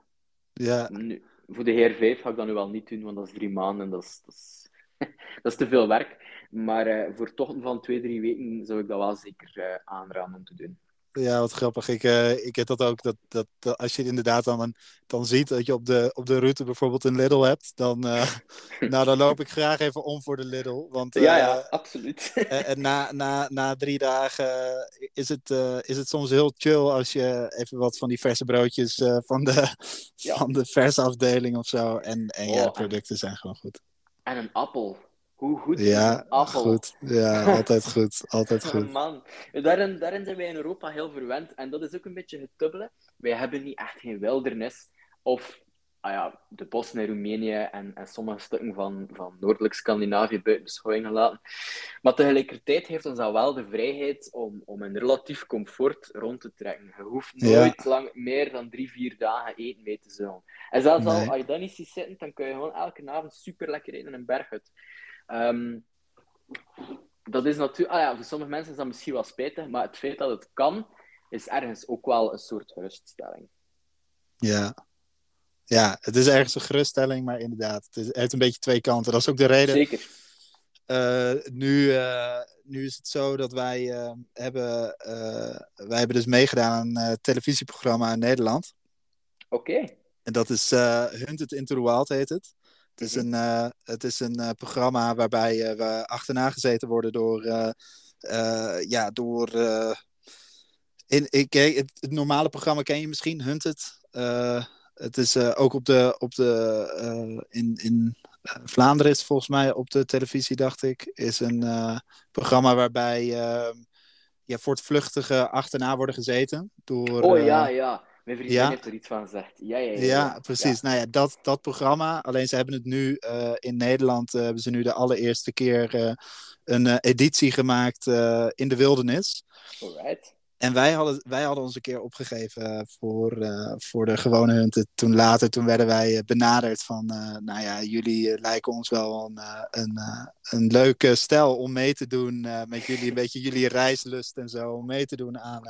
ja. Nu, voor de heer 5 ga ik dat nu wel niet doen, want dat is drie maanden en dat is, dat is, dat is te veel werk. Maar uh, voor tochten van twee, drie weken zou ik dat wel zeker uh, aanraden om te doen. Ja, wat grappig. Ik, uh, ik heb dat ook. Dat, dat, dat, als je inderdaad dan, dan ziet dat je op de, op de route bijvoorbeeld een Lidl hebt, dan, nou, dan loop ik graag even om voor de Lidl. Want, ja, ja, absoluut. en na, na, na drie dagen is het, is het soms heel chill als je even wat van die verse broodjes van, de, ja. van de versafdeling of zo. En, en oh, ja, de producten zijn gewoon goed. En een appel. Hoe goed ja? Goed. Ja, altijd goed. Altijd goed. Man, daarin, daarin zijn wij in Europa heel verwend. En dat is ook een beetje het dubbele. Wij hebben niet echt geen wildernis. Of ah ja, de bossen in Roemenië en, en sommige stukken van, van noordelijk Scandinavië buiten beschouwing gelaten. Maar tegelijkertijd heeft ons dat wel de vrijheid om, om een relatief comfort rond te trekken. Je hoeft nooit ja. lang meer dan drie, vier dagen eten mee te zullen. En zelfs nee. al, als je dat niet ziet zitten, dan kun je gewoon elke avond super lekker eten in een berghut. Um, dat is natuurlijk, ah ja, voor sommige mensen is dat misschien wel spijtig, maar het feit dat het kan, is ergens ook wel een soort geruststelling. Ja, ja, het is ergens een geruststelling, maar inderdaad, het, is, het heeft een beetje twee kanten. Dat is ook de reden. Zeker. Uh, nu, uh, nu is het zo dat wij uh, hebben, wij hebben dus meegedaan aan een televisieprogramma in Nederland. Oké. Okay. En dat is Hunted into the Wild heet het. Het is een, het is een programma waarbij we achterna gezeten worden door, ja, door in, ik, het, het, normale programma ken je misschien, Hunted. het is ook op de, op de in, in Vlaanderen is volgens mij op de televisie, dacht ik, is een programma waarbij ja, voortvluchtigen achterna worden gezeten. Door, oh ja, ja. Mijn vriendin ja. heeft er iets van gezegd. Ja, ja, ja, ja precies. Nou ja, dat, dat programma. Alleen ze hebben het nu uh, in Nederland, hebben ze nu de allereerste keer een editie gemaakt in de wildernis. Alright. En wij hadden, wij hadden ons een keer opgegeven voor, uh, voor de gewone hunten. Toen later toen werden wij eh, benaderd van, uh, nou ja, jullie lijken ons wel een, een, een leuke stel om mee te doen met jullie, een beetje jullie reislust en zo, om mee te doen aan,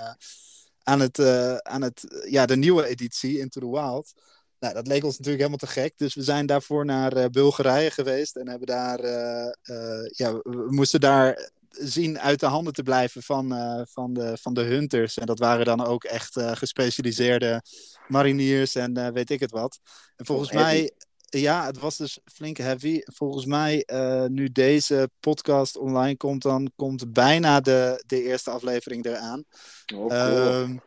aan, het, aan het, ja, de nieuwe editie Into the Wild. Nou, dat leek ons natuurlijk helemaal te gek. Dus we zijn daarvoor naar Bulgarije geweest en hebben daar, ja, we moesten daar zien uit de handen te blijven van, van, de, van de hunters. En dat waren dan ook echt gespecialiseerde mariniers en weet ik het wat. En volgens mij, ja, het was dus flink heavy. Volgens mij, nu deze podcast online komt, dan komt bijna de, de eerste aflevering eraan. Oh, cool.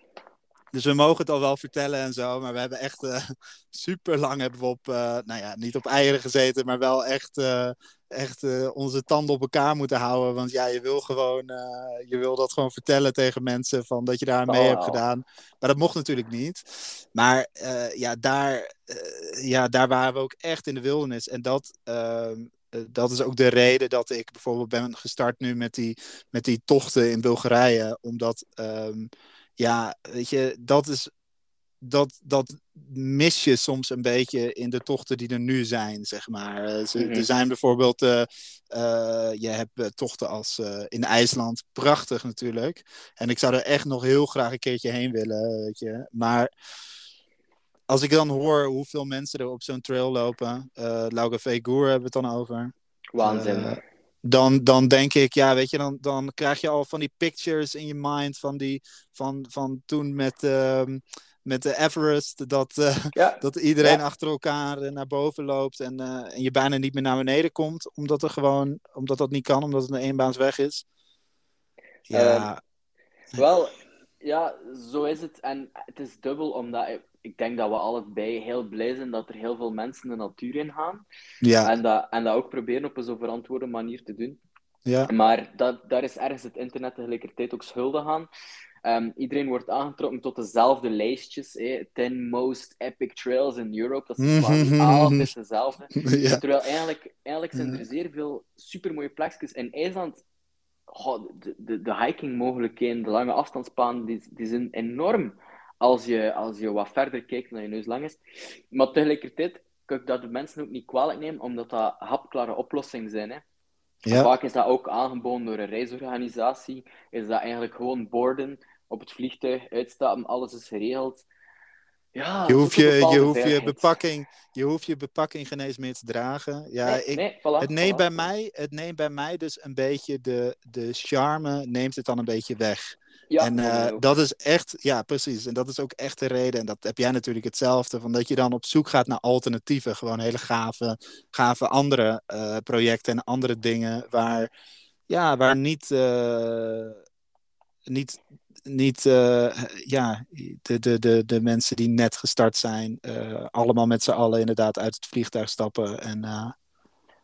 Dus we mogen het al wel vertellen en zo. Maar we hebben echt uh, super lang hebben we op, uh, nou ja, niet op eieren gezeten, maar wel echt, uh, echt onze tanden op elkaar moeten houden. Want ja, je wil gewoon, je wil dat gewoon vertellen tegen mensen van dat je daar mee hebt gedaan. Maar dat mocht natuurlijk niet. Maar ja, daar, ja, daar waren we ook echt in de wildernis. En dat, ehm, dat is ook de reden dat ik bijvoorbeeld ben gestart nu met die, met die tochten in Bulgarije. Omdat. Um, ja, weet je, dat is. Dat, dat mis je soms een beetje in de tochten die er nu zijn, zeg maar. Uh, ze, Er zijn bijvoorbeeld, uh, uh, je hebt tochten als in IJsland, prachtig natuurlijk. En ik zou er echt nog heel graag een keertje heen willen, weet je. Maar als ik dan hoor hoeveel mensen er op zo'n trail lopen, uh, Lauga Vegur hebben we het dan over. Waanzinnig dan, dan denk ik, ja, weet je, dan, dan krijg je al van die pictures in je mind van, die, van, van toen met, uh, met de Everest, dat, uh, ja. dat iedereen ja. achter elkaar eh, naar boven loopt en, uh, en je bijna niet meer naar beneden komt, omdat, er gewoon, omdat dat niet kan, omdat het een eenbaansweg is. Ja. wel, ja, zo is het. En het is dubbel, omdat ik denk dat we allebei heel blij zijn dat er heel veel mensen de natuur in gaan. Ja. En, dat, en dat ook proberen op een zo verantwoorde manier te doen. Ja. Maar dat, daar is ergens het internet tegelijkertijd ook schuldig aan. Um, iedereen wordt aangetrokken tot dezelfde lijstjes. Eh? 10 most epic trails in Europe. Dat is mm altijd dezelfde. ja. Terwijl eigenlijk, eigenlijk zijn er zeer veel supermooie plekjes. In IJsland, oh, de, de, de hiking mogelijkheden, de lange afstandspanen, die, die zijn enorm als je, als je wat verder kijkt dan je neus lang is. Maar tegelijkertijd kan ik dat de mensen ook niet kwalijk nemen, omdat dat hapklare oplossingen zijn. Hè. Ja. Vaak is dat ook aangeboden door een reisorganisatie. Is dat eigenlijk gewoon borden op het vliegtuig, uitstappen, alles is geregeld. Ja, je hoeft je, je, hoeft je, bepakking, je hoeft je bepakking geen eens meer te dragen. Ja, nee, ik, nee, voilà, het, neemt voilà. bij mij, het neemt bij mij dus een beetje de, de charme, neemt het dan een beetje weg. Ja, en uh, dat is echt, ja, precies. En dat is ook echt de reden. En dat heb jij natuurlijk hetzelfde. Van dat je dan op zoek gaat naar alternatieven. Gewoon hele gave, gave andere uh, projecten en andere dingen. Waar, ja, waar niet, uh, niet, niet ja, de, de, de, de mensen die net gestart zijn. allemaal met z'n allen inderdaad uit het vliegtuig stappen. En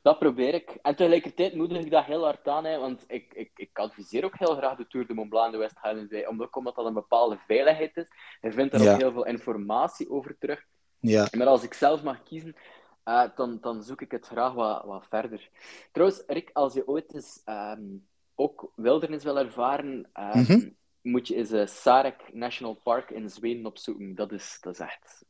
dat probeer ik. En tegelijkertijd moedig ik dat heel hard aan, hè, want ik, ik, ik adviseer ook heel graag de Tour de Mont Blanc de West Highlands bij, omdat, omdat dat een bepaalde veiligheid is. Je vindt daar Ja. ook heel veel informatie over terug. ja, Maar als ik zelf mag kiezen, eh, dan, dan zoek ik het graag wat, wat verder. Trouwens, Rick, als je ooit eens ehm, ook wildernis wil ervaren, ehm, Mhm. moet je eens uh, Sarek National Park in Zweden opzoeken. Dat is, dat is echt...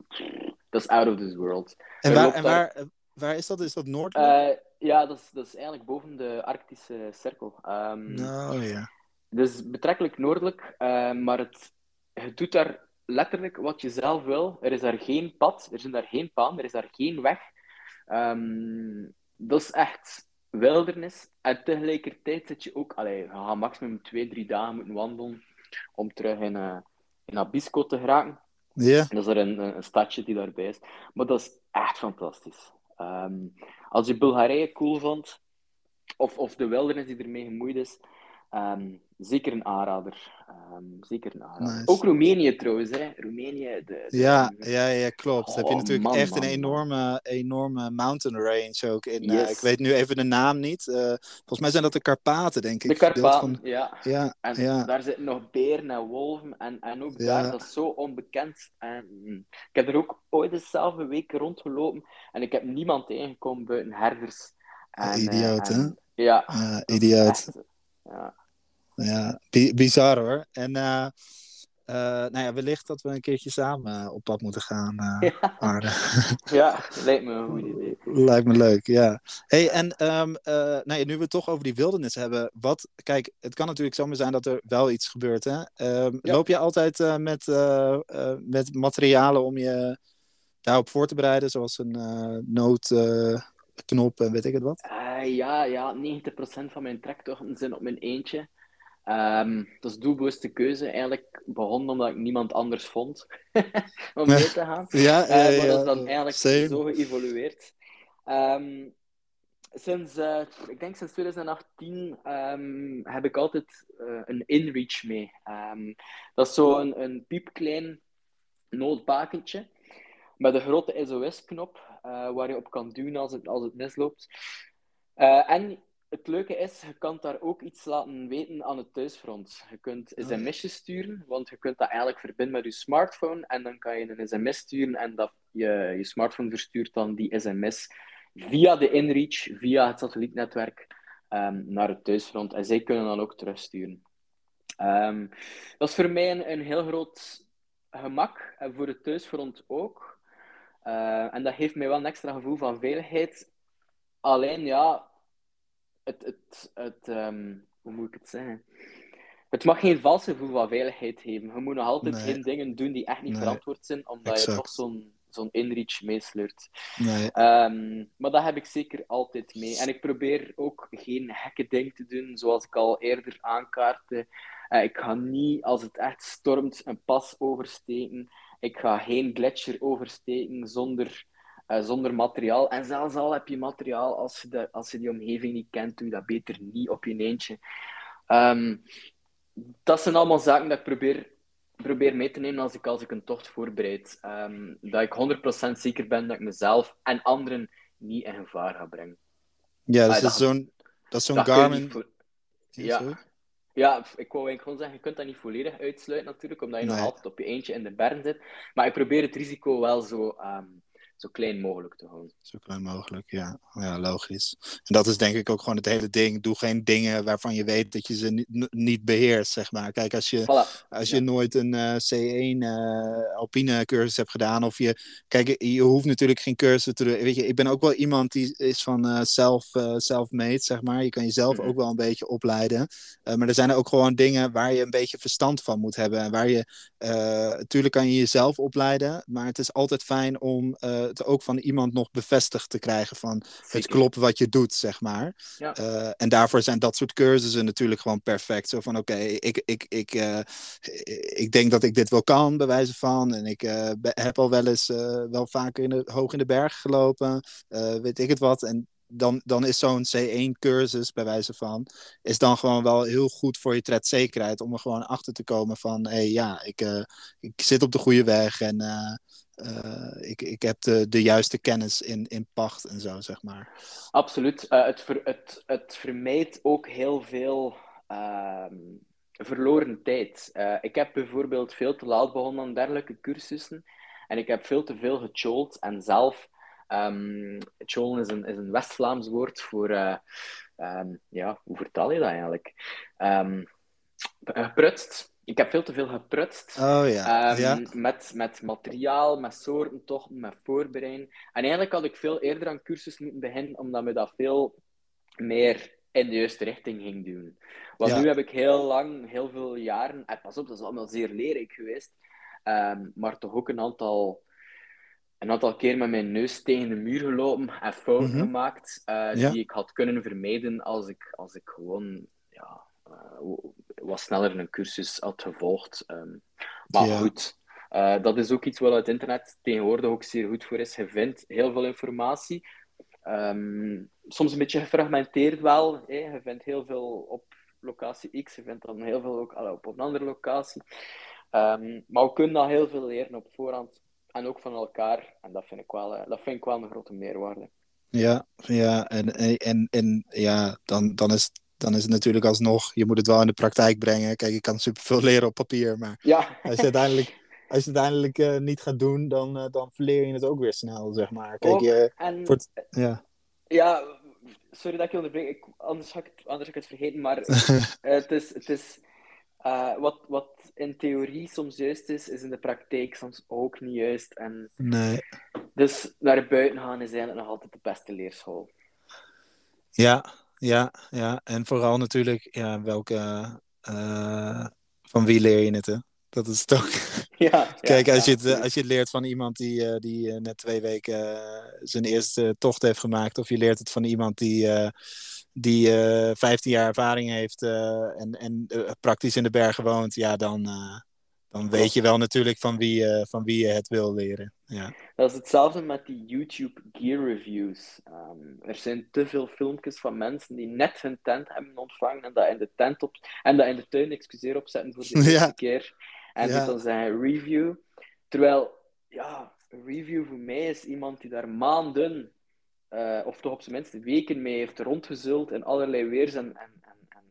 Dat is out of this world. en, waar, loopt en daar- waar, waar is dat? Is dat Noordelijk? Eh, ja, dat is, dat is eigenlijk boven de Arctische cirkel. Ehm, nou ja. Dus betrekkelijk noordelijk, eh, maar het, het doet daar letterlijk wat je zelf wil. Er is daar geen pad, er zijn daar geen paden, er is daar geen weg. Ehm, dat is echt wildernis. En tegelijkertijd zit je ook... Allee, je gaat maximum twee, drie dagen moeten wandelen om terug in, uh, in Abisko te geraken. Ja. Dat is er een, een, stadje die daarbij is. Maar dat is echt fantastisch. Ehm, als je Bulgarije cool vond, of, of de wildernis die ermee gemoeid is, ehm, zeker een aanrader. Ehm, zeker een aanrader. Ook Roemenië trouwens, hè. Roemenië. De, ja, ja, ja, klopt. Oh, heb je oh, natuurlijk echt een enorme, enorme mountain range ook. In, uh, ik weet nu even de naam niet. Uh, volgens mij zijn dat de Karpaten, denk ik. De Karpaten, van... ja. ja. En ja. daar zitten nog beren en wolven. En, en ook daar, dat is zo onbekend. En, ik heb er ook ooit dezelfde week rondgelopen. En ik heb niemand tegengekomen buiten herders. En, idioot, uh, hè? Ja. idioot. ja. Ja, bizar hoor. En uh, uh, nou ja, wellicht dat we een keertje samen eh, op pad moeten gaan. Ja. ja, lijkt me een goed idee. Lijkt me leuk, ja. Hey, en um, nou ja, nu we het toch over die wildernis hebben. Wat, kijk, het kan natuurlijk zomaar zijn dat er wel iets gebeurt. Hè? Um, ja. Loop je altijd met, met materialen om je daarop voor te bereiden? Zoals een noodknop en weet ik het wat? ja, ja, 90% van mijn trektochten zijn op mijn eentje. Um, dat is doelbewuste keuze. Eigenlijk begon omdat ik niemand anders vond om mee te gaan. ja, uh, maar dat is dan eigenlijk zo geëvolueerd. Um, sinds, uh, ik denk sinds 2018 um, ehm, heb ik altijd uh, een InReach mee. dat is zo een, een piepklein noodbakentje met een grote SOS-knop waar je op kan duwen als het, als het misloopt. en het leuke is, je kan daar ook iets laten weten aan het thuisfront. Je kunt sms'jes sturen, want je kunt dat eigenlijk verbinden met je smartphone en dan kan je een sms sturen en dat je, je smartphone verstuurt dan die sms via de InReach, via het satellietnetwerk, um, naar het thuisfront. En zij kunnen dan ook terugsturen. Um, dat is voor mij een, een, heel groot gemak, en voor het thuisfront ook. Uh, en dat geeft mij wel een extra gevoel van veiligheid. Alleen ja, het, het, het ehm, hoe moet ik het zeggen? Het mag geen valse gevoel van veiligheid geven. Je moet nog altijd geen dingen doen die echt niet verantwoord zijn, omdat je toch zo'n zo'n inreach meesleurt. Nee. Ehm, maar dat heb ik zeker altijd mee. En ik probeer ook geen gekke dingen te doen, zoals ik al eerder aankaartte. Uh, ik ga niet, als het echt stormt, een pas oversteken. Ik ga geen gletsjer oversteken zonder uh, zonder materiaal. En zelfs al heb je materiaal, als je, de, als je die omgeving niet kent, doe je dat beter niet op je eentje. Um, dat zijn allemaal zaken dat ik probeer, probeer mee te nemen als ik, als ik een tocht voorbereid. Um, dat ik 100% zeker ben dat ik mezelf en anderen niet in gevaar ga brengen. Ja, dus dat is zo'n dat is zo'n Garmin... Voor... Ja. Ja, ik wou eigenlijk gewoon zeggen, je kunt dat niet volledig uitsluiten natuurlijk, omdat je nog altijd op je eentje in de berm zit. Maar ik probeer het risico wel zo um, zo klein mogelijk te houden. Zo klein mogelijk, ja. ja, logisch. En dat is denk ik ook gewoon het hele ding. Doe geen dingen waarvan je weet dat je ze niet, niet beheerst, zeg maar. Kijk, als je, als je nooit een uh, C1 uh, alpine cursus hebt gedaan, of je... Kijk, je hoeft natuurlijk geen cursus te doen. Weet je, ik ben ook wel iemand die is van uh, self, self-made, zeg maar. Je kan jezelf mm -hmm. ook wel een beetje opleiden. maar er zijn ook gewoon dingen waar je een beetje verstand van moet hebben. En waar je... natuurlijk kan je jezelf opleiden, maar het is altijd fijn om het ook van iemand nog bevestigd te krijgen van het klopt wat je doet, zeg maar. Ja. Uh, en daarvoor zijn dat soort cursussen natuurlijk gewoon perfect. Zo van oké, okay, ik, ik, ik, uh, ik denk dat ik dit wel kan, bij wijze van. En ik uh, heb al wel eens wel vaker in de, hoog in de berg gelopen, weet ik het wat. En dan, dan is zo'n C1-cursus, bij wijze van, is dan gewoon wel heel goed voor je tredzekerheid. Om er gewoon achter te komen van, hé hey, ja, ik, ik zit op de goede weg en uh, ik, ik heb de, de juiste kennis in, in pacht en zo, zeg maar. Absoluut. Uh, het, ver, het, het vermijdt ook heel veel uh, verloren tijd. Eh, ik heb bijvoorbeeld veel te laat begonnen aan dergelijke cursussen. En ik heb veel te veel gechold en zelf... Um, is een, is een West-Vlaams woord voor... Um, ja, hoe vertaal je dat eigenlijk? Um, geprutst ik heb veel te veel geprutst. Oh, ja. Um, ja. Met, met materiaal, met soorten, toch, met voorbereiding. En eigenlijk had ik veel eerder aan cursus moeten beginnen, omdat me dat veel meer in de juiste richting ging doen. Want Ja. nu heb ik heel lang, heel veel jaren, en pas op, dat is allemaal zeer leerrijk geweest, Ehm, maar toch ook een aantal, een aantal keer met mijn neus tegen de muur gelopen en fouten Mhm. gemaakt eh, die ik had kunnen vermijden als ik, als ik gewoon ja, eh, wat sneller een cursus had gevolgd. Ehm, maar Ja. goed, eh, dat is ook iets wat het internet tegenwoordig ook zeer goed voor is. Je vindt heel veel informatie. Ehm, soms een beetje gefragmenteerd wel. Hè. Je vindt heel veel op locatie X, je vindt dan heel veel ook op een andere locatie. Ehm, maar we kunnen al heel veel leren op voorhand. En ook van elkaar. En dat vind ik wel, eh, dat vind ik wel een grote meerwaarde. Ja, ja, en, en, en, en ja, dan, dan, is, dan is het natuurlijk alsnog, je moet het wel in de praktijk brengen. Kijk, je kan superveel leren op papier, maar Ja, als je uiteindelijk, als je het uiteindelijk eh, niet gaat doen, dan, eh, dan verleer je het ook weer snel, zeg maar. Kijk, je, en voor het- ja. ja, sorry dat ik je onderbreek. Ik, anders, ga ik het, anders ga ik het vergeten. Maar het is, het is eh, wat, wat in theorie soms juist is, is in de praktijk soms ook niet juist. En nee. dus naar buiten gaan is eigenlijk nog altijd de beste leerschool. Ja, ja, ja. En vooral natuurlijk, ja, welke, eh, van wie leer je het, hè? Dat is het ook. Ja, Kijk, ja, als, je het, eh, als je het leert van iemand die, eh, die net twee weken zijn eerste tocht heeft gemaakt, of je leert het van iemand die, die eh 15 jaar ervaring heeft en, en praktisch in de bergen woont, ja, dan, dan weet je wel natuurlijk van wie, eh, van wie je het wil leren. Ja, Dat is hetzelfde met die YouTube gear reviews. Ehm, er zijn te veel filmpjes van mensen die net hun tent hebben ontvangen en dat in de tent op en dat in de tuin, excuseer, opzetten voor de eerste Ja. keer. En Ja. dan zeggen review. Terwijl, ja, een review voor mij is iemand die daar maanden, eh, of toch op zijn minst weken mee heeft rondgezult in allerlei weers- en, en, en, en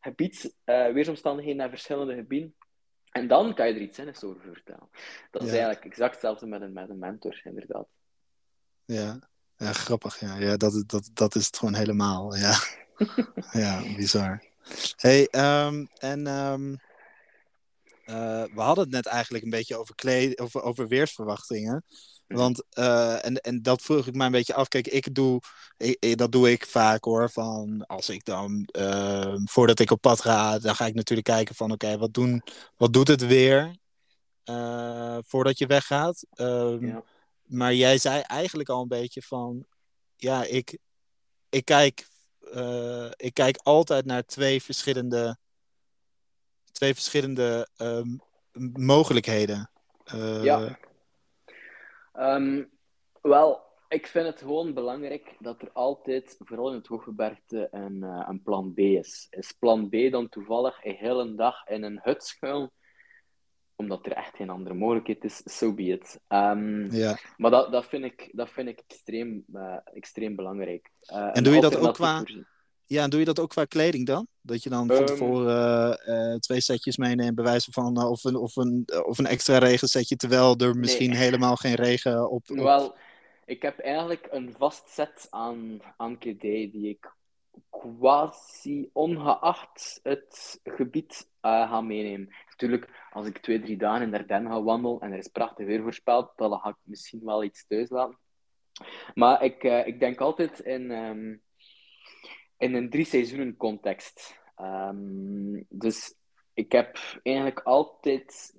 gebieds, eh, weersomstandigheden en verschillende gebieden. En dan kan je er iets zinnigs over vertellen. Dat is Ja. eigenlijk exact hetzelfde met een, met een mentor, inderdaad. ja. ja grappig. Ja, ja dat, dat, dat is het gewoon helemaal. Ja, ja bizar. Hey, ehm, en ehm, eh, we hadden het net eigenlijk een beetje over, kleed, over, over weersverwachtingen. Mhm. Want, eh, en, en dat vroeg ik mij een beetje af. Kijk, ik doe, ik, dat doe ik vaak hoor. Van als ik dan, eh, voordat ik op pad ga, dan ga ik natuurlijk kijken van, oké, wat doen, wat doet het weer eh, voordat je weggaat? Ehm, Ja. Maar jij zei eigenlijk al een beetje van, ja, ik, ik kijk, eh, ik kijk altijd naar twee verschillende, twee verschillende ehm, mogelijkheden. Ja. Ehm, wel, ik vind het gewoon belangrijk dat er altijd, vooral in het hooggebergte, een, eh, een plan B is. Is plan B dan toevallig een hele dag in een hut schuilen, omdat er echt geen andere mogelijkheid is, so be it. Ehm, ja. Maar dat, dat, vind ik, dat vind ik extreem, eh, extreem belangrijk. Eh, een doe je dat ook qua-. Ja, en doe je dat ook qua kleding dan? Dat je dan van Ehm. tevoren eh, eh, twee setjes meeneemt, bij wijze van, eh, of, een, of, een, of een extra regensetje, terwijl er misschien Nee. helemaal geen regen op... op... Wel, ik heb eigenlijk een vast set aan, aan kledij die ik quasi ongeacht het gebied eh, ga meenemen. Natuurlijk, als ik twee, drie dagen in Ardennen ga wandelen en er is prachtig weer voorspeld, dan ga ik misschien wel iets thuis laten. Maar ik, eh, ik denk altijd in, ehm, in een drie seizoenen context. Ehm, dus ik heb eigenlijk altijd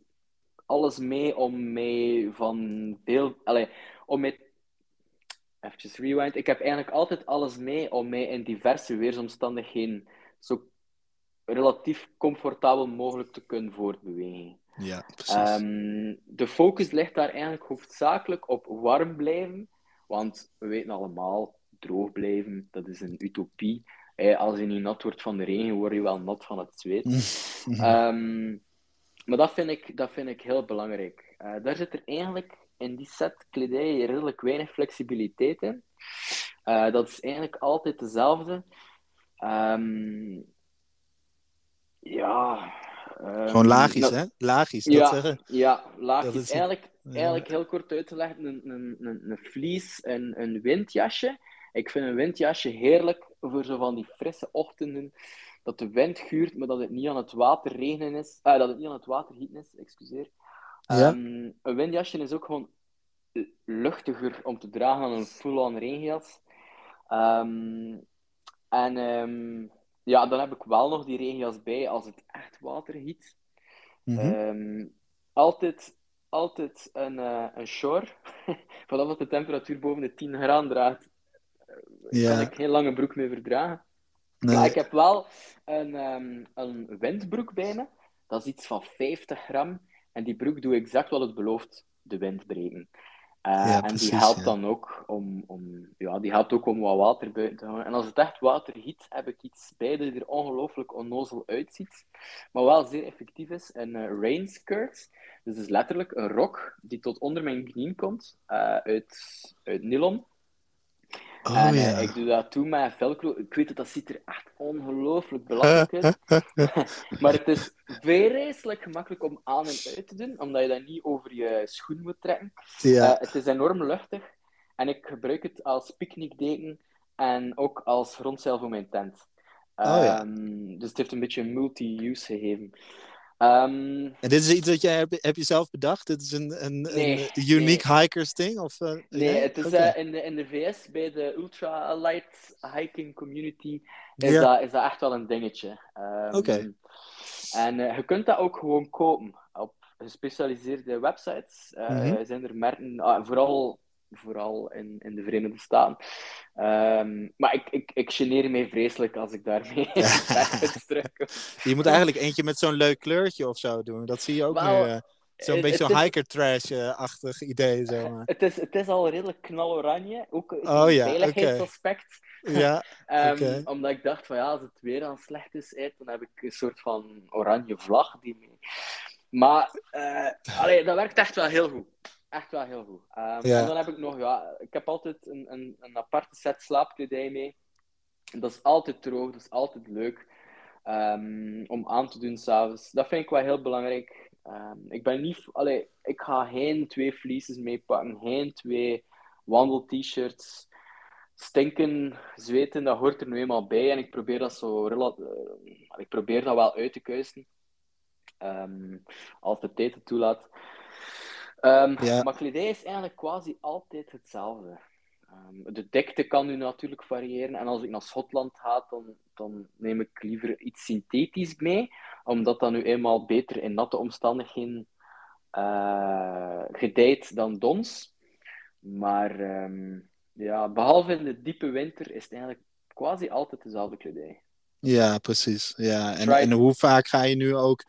alles mee om mee van veel... Allee, om mee... Even rewind. Ik heb eigenlijk altijd alles mee om mij in diverse weersomstandigheden zo relatief comfortabel mogelijk te kunnen voortbewegen. Ja, precies. Ehm, de focus ligt daar eigenlijk hoofdzakelijk op warm blijven, want we weten allemaal, droog blijven, dat is een utopie. Eh, als je niet nat wordt van de regen, word je wel nat van het zweet. Ehm, maar dat vind ik, dat vind ik heel belangrijk. Eh, daar zit er eigenlijk in die set kledij redelijk weinig flexibiliteit in. Eh, dat is eigenlijk altijd dezelfde. Ehm, ja. ehm, Gewoon lagisch, nou, hè? Lagisch, dat ja, zeggen. ja, laag Dat is eigenlijk, ja. eigenlijk heel kort uitgelegd een, een, een, een vlies, een, een windjasje. Ik vind een windjasje heerlijk voor zo van die frisse ochtenden, dat de wind guurt, maar dat het niet aan het water regenen is, ah, dat het niet aan het water gieten is, excuseer. Ja. Ehm, een windjasje is ook gewoon luchtiger om te dragen dan een full-on regenjas. Ehm, en ehm, ja, dan heb ik wel nog die regenjas bij als het echt water giet. Mhm. Altijd altijd een, uh, een shore. Vanaf de temperatuur boven de 10 graden draait, ja. kan ik geen lange broek meer verdragen. Nee. Maar ik heb wel een, um, een windbroek bij me. Dat is iets van 50 gram. En die broek doet exact wat het belooft, de wind breken. Uh, en die helpt dan ook om, om, ja, die helpt ook om wat water buiten te houden. En als het echt water giet, heb ik iets bij dat er ongelooflijk onnozel uitziet, maar wel zeer effectief is. Een uh, rain skirt. Dus is letterlijk een rok die tot onder mijn knieën komt, uh, uit, uit nylon. Oh, en ja. ik doe dat toen met velcro. Ik weet dat dat ziet er echt ongelooflijk belachelijk uit. maar het is vreselijk gemakkelijk om aan en uit te doen, omdat je dat niet over je schoen moet trekken. Ja. Uh, het is enorm luchtig. En ik gebruik het als picknickdeken en ook als grondzeil voor mijn tent. Oh, ja. um, dus het heeft een beetje een multi-use gegeven. Um, en dit is iets dat jij heb, heb je zelf bedacht? Dit is een, een, nee, een unique nee. hikers ding? Of, uh, nee, het is okay. uh, in, de, in de VS bij de ultra light hiking community is, ja. dat, is dat echt wel een dingetje. Um, Oké. Okay. En uh, je kunt dat ook gewoon kopen op gespecialiseerde websites. Mm -hmm. Zijn er merken, ah, vooral vooral in, in de Verenigde Staten. Um, maar ik, ik, ik geneer mij vreselijk als ik daarmee terugkom. Je moet eigenlijk eentje met zo'n leuk kleurtje of zo doen. Dat zie je ook well, nu. Uh, zo'n beetje zo'n hiker trash-achtig idee. Zeg maar. het, is, het is al redelijk knaloranje. Ook een ja, veiligheidsaspect. Okay. ja, um, okay. Omdat ik dacht van ja, als het weer aan slecht is, uit, dan heb ik een soort van oranje vlag die mee. Maar uh, allee, dat werkt echt wel heel goed echt wel heel goed. Um, ja. En dan heb ik nog, ja, ik heb altijd een, een, een aparte set slaapkledij mee. Dat is altijd droog, dat is altijd leuk um, om aan te doen s'avonds. Dat vind ik wel heel belangrijk. Um, ik ben niet, allee, ik ga geen twee fleeces meepakken, geen twee wandel-t-shirts. Stinken, zweten, dat hoort er nu eenmaal bij. En ik probeer dat zo uh, ik probeer dat wel uit te kuisen. als de tijd het toelaat. Um, ja. Maar kledij is eigenlijk quasi altijd hetzelfde. Um, de dikte kan nu natuurlijk variëren. En als ik naar Schotland ga, dan, dan neem ik liever iets synthetisch mee. Omdat dat nu eenmaal beter in natte omstandigheden uh, gedijt dan dons. Maar um, ja, behalve in de diepe winter is het eigenlijk quasi altijd dezelfde kledij. Ja, precies. Ja. En, en hoe vaak ga je nu ook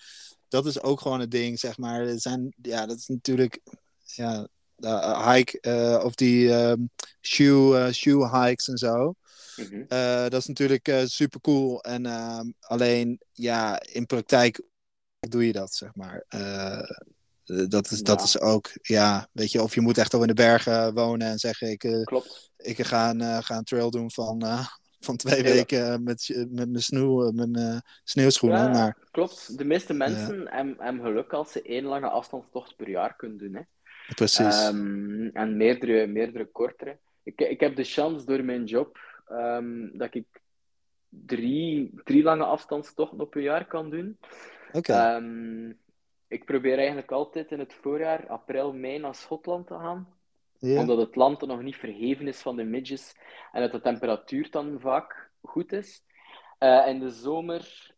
dat is ook gewoon het ding, zeg maar. Er zijn, ja, dat is natuurlijk, ja, uh, hike, uh, of die um, shoe, uh, shoe hikes en zo. Mm -hmm. dat is natuurlijk super cool. En ehm, alleen, ja, in praktijk doe je dat, zeg maar. dat, is, ja. dat is ook, ja, weet je, of je moet echt al in de bergen wonen en zeggen: Ik, Klopt. ik ga een, ga een trail doen van van twee weken eh, met, met mijn, snoe, eh, mijn uh, sneeuwschoenen. Ja, maar... Klopt, de meeste mensen hebben, geluk als ze één lange afstandstocht per jaar kunnen doen. Hè. Precies. Um, en meerdere, meerdere kortere. Ik, ik heb de chance door mijn job um, dat ik drie, drie lange afstandstochten op een jaar kan doen. Oké. Okay. Um, ehm, ik probeer eigenlijk altijd in het voorjaar, april, mei, naar Schotland te gaan. Ja. Omdat het land nog niet verheven is van de midges en dat de temperatuur dan vaak goed is. Uh, in de zomer,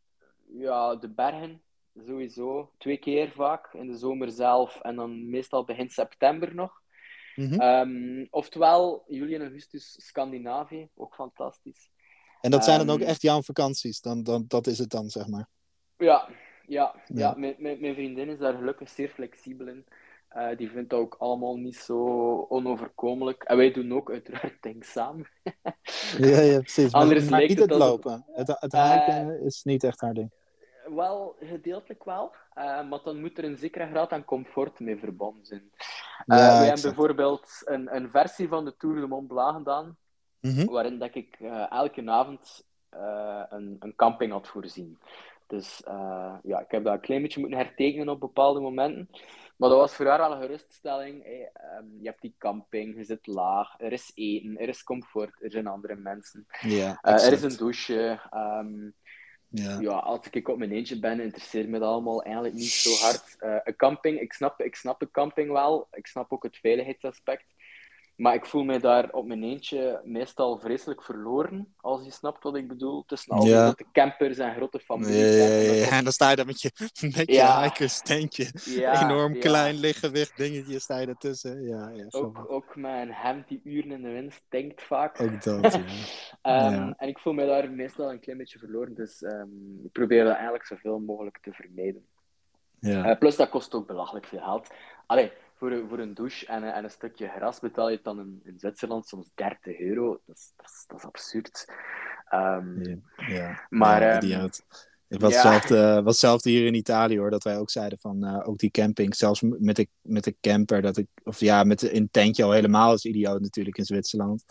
ja, de bergen sowieso twee keer vaak. In de zomer zelf en dan meestal begin september nog. Mm -hmm. um, oftewel, juli en augustus Scandinavië, ook fantastisch. En dat zijn dan ook ehm, echt jouw vakanties? Dan, dan, dat is het dan, zeg maar? Ja, ja, ja. ja. Mijn, mijn, mijn vriendin is daar gelukkig zeer flexibel in. Uh, die vindt dat ook allemaal niet zo onoverkomelijk. En wij doen ook uiteraard dingen samen. ja, ja, precies. Anders maar, maar niet het, lopen. Het, het haken uh, is niet echt haar ding. Wel, gedeeltelijk wel. Uh, maar dan moet er een zekere graad aan comfort mee verbonden zijn. Ja, wij hebben bijvoorbeeld een, een versie van de Tour de Mont Blanc gedaan, mm -hmm. waarin dat ik elke avond een, een camping had voorzien. Dus ja, ik heb dat een klein beetje moeten hertekenen op bepaalde momenten. Maar dat was voor haar al een geruststelling. um, je hebt die camping, je zit laag, er is eten, er is comfort, er zijn andere mensen. Ja, uh, er is een douche. Um, ja. ja. als ik op mijn eentje ben, interesseert me dat allemaal eigenlijk niet zo hard. Uh, een camping, ik snap, ik snap de camping wel. Ik snap ook het veiligheidsaspect. Maar ik voel mij daar op mijn eentje meestal vreselijk verloren, als je snapt wat ik bedoel. Tussen al die Ja. grote campers en grote families. ja, ja, En ja. dan sta je daar met je, met je Ja. hikers tentje. Ja, Enorm klein lichtgewicht dingetje sta je ertussen. Ja, ja. Ook, ook een hemd die uren in de wind stinkt vaak. Ook dat, ja. Ehm. En ik voel me daar meestal een klein beetje verloren, dus ehm, ik probeer dat eigenlijk zoveel mogelijk te vermijden. ja. Eh, plus, dat kost ook belachelijk veel geld. Allee, voor, een- voor een douche en, een- en een stukje gras betaal je dan in, in Zwitserland soms 30 euro. Dat is, dat is, dat is absurd. Ehm, Ja, ja. Maar, Ja, ehm. Ik was, ja. hetzelfde, eh, was hetzelfde hier in Italië hoor, dat wij ook zeiden van eh, ook die camping, zelfs met de, met de camper, dat ik, of ja, met het tentje al helemaal is idioot natuurlijk in Zwitserland.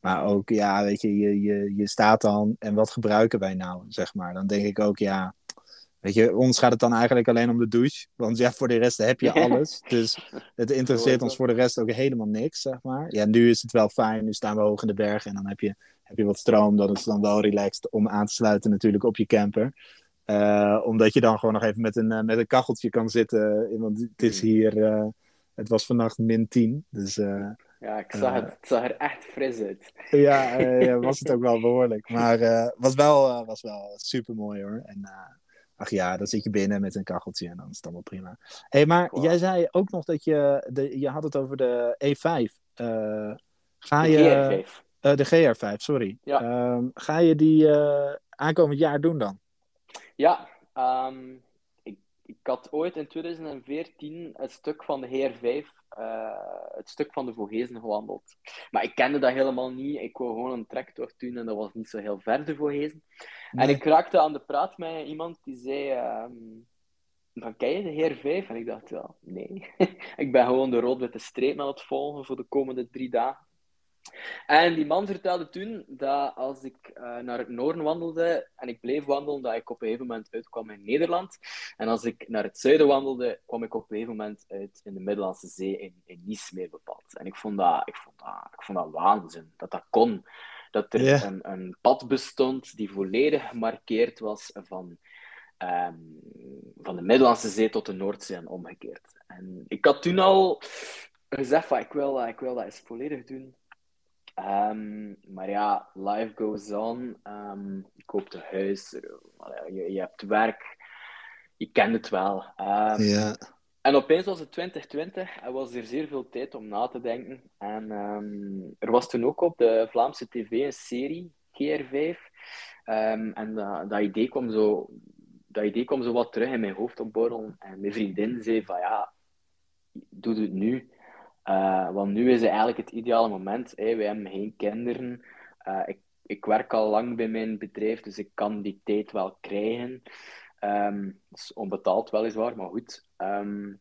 Maar ook, ja, weet je, je, je, je staat dan en wat gebruiken wij nou, zeg maar. Dan denk ik ook, ja, weet je, ons gaat het dan eigenlijk alleen om de douche. Want ja, voor de rest heb je alles. Dus het interesseert ons voor de rest ook helemaal niks, zeg maar. Ja, nu is het wel fijn, nu staan we hoog in de bergen en dan heb je, heb je wat stroom. Dat is dan wel relaxed om aan te sluiten natuurlijk op je camper. Eh, omdat je dan gewoon nog even met een, eh, met een kacheltje kan zitten. Want het is Mm. hier, eh, het was vannacht min 10. Dus eh, ja, ik zag Eh. het, het zag er echt fris uit. ja, eh, ja, was het ook wel behoorlijk. Maar eh was wel, eh, was wel super mooi hoor. En eh, ach ja, dan zit je binnen met een kacheltje en dan is het allemaal prima. Hé, hey, maar Wow. jij zei ook nog dat je, de, je had het over de E5. Eh, ga De je, GR5. eh, de GR5, sorry. Ja. Ehm, ga je die eh, aankomend jaar doen dan? Ja, ehm, ik, had ooit in 2014 het stuk van de HR5, eh, het stuk van de Vogezen gewandeld. Maar ik kende dat helemaal niet. Ik wou gewoon een trektocht doen en dat was niet zo heel ver, de Vogezen. En ik raakte aan de praat met iemand die zei: ehm, van, Ken je de Heer 5? En ik dacht: ja, nee. ik ben gewoon de rood-witte streep aan het volgen voor de komende drie dagen. En die man vertelde toen dat als ik eh, naar het noorden wandelde en ik bleef wandelen, dat ik op een gegeven moment uitkwam in Nederland. En als ik naar het zuiden wandelde, kwam ik op een gegeven moment uit in de Middellandse Zee in, in Nice meer bepaald. En ik vond, dat, ik, vond dat, ik vond dat waanzin, dat dat kon. Dat er een, een pad bestond die volledig gemarkeerd was van, ehm, van de Middellandse Zee tot de Noordzee en omgekeerd. En ik had toen al gezegd van ik wil, dat- ik wil dat eens volledig doen. Ehm, maar ja, life goes on. Ehm je koopt een huis, je, je hebt werk, je kent het wel. Ehm, Ja. En opeens was het 2020 en was er zeer veel tijd om na te denken. En er was toen ook op de Vlaamse tv een serie, GR5. Ehm, en dat, dat, idee kwam zo, dat idee kwam zo wat terug in mijn hoofd opborrelen. En mijn vriendin zei van ja, doe het nu. Eh, want nu is het eigenlijk het ideale moment. Hey, wij hebben geen kinderen. Eh, ik, ik werk al lang bij mijn bedrijf, dus ik kan die tijd wel krijgen. Ehm, dat is onbetaald weliswaar, maar goed. Ehm,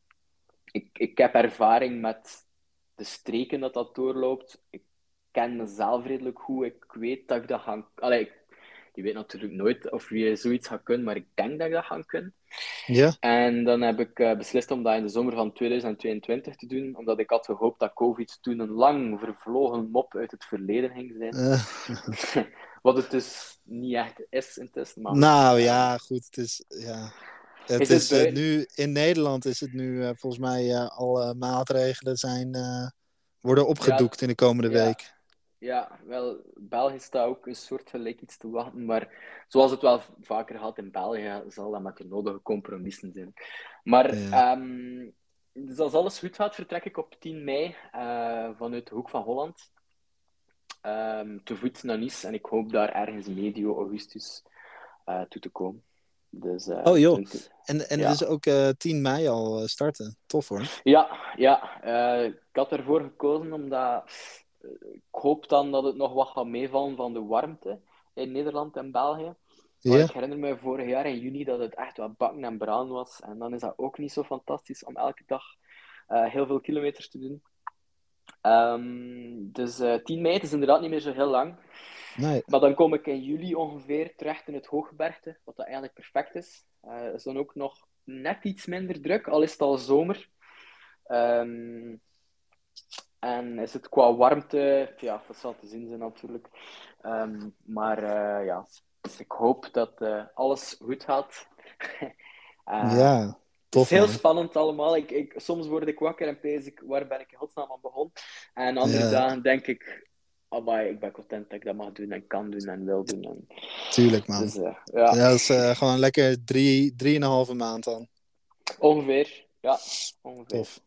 ik, ik heb ervaring met de streken dat dat doorloopt. Ik ken mezelf redelijk goed. Ik weet dat ik dat ga... je weet natuurlijk nooit of je zoiets gaat kunnen, maar ik denk dat ik dat ga kunnen. Ja? En dan heb ik eh, beslist om dat in de zomer van 2022 te doen, omdat ik had gehoopt dat COVID toen een lang vervlogen mop uit het verleden ging zijn. Eh, Wat het dus niet echt is intussen. Maar nou ja, goed. Het is, ja. Het Is is, het eh, nu in Nederland is het nu volgens mij alle maatregelen zijn, worden opgedoekt in de komende ja. week. Ja, wel, België staat ook een soort gelijk iets te wachten, maar zoals het wel vaker gaat in België, zal dat met de nodige compromissen zijn. Maar Ja. ehm, dus als alles goed gaat, vertrek ik op 10 mei eh, vanuit de Hoek van Holland ehm, te voet naar Nice en ik hoop daar ergens medio augustus eh, toe te komen. Dus, eh, Oh, joh. 20 En, en Ja. het is ook eh 10 mei al starten. Tof hoor. Ja, ja. ik had ervoor gekozen omdat ik hoop dan dat het nog wat gaat meevallen van de warmte in Nederland en België. Maar Ja? ik herinner me vorig jaar in juni dat het echt wat bakken en bruin was. En dan is dat ook niet zo fantastisch om elke dag eh, heel veel kilometers te doen. Ehm, dus eh 10 mei is inderdaad niet meer zo heel lang. Nee. Maar dan kom ik in juli ongeveer terecht in het hooggebergte, wat dat eigenlijk perfect is. Eh is dan ook nog net iets minder druk, al is het al zomer. Ehm, en is het qua warmte, ja, dat zal te zien zijn natuurlijk. Ehm, maar eh, ja, dus ik hoop dat eh, alles goed gaat. Eh, ja. het is heel spannend allemaal. Ik, ik, soms word ik wakker en pees ik, waar ben ik in godsnaam aan begonnen? En andere dagen denk ik, amai, ik ben content dat ik dat mag doen en kan doen en wil doen. En... Tuurlijk, man. Dus, ja. ja. dat is gewoon lekker drie, drieënhalve maand dan. Ongeveer, ja. Ongeveer. Tof.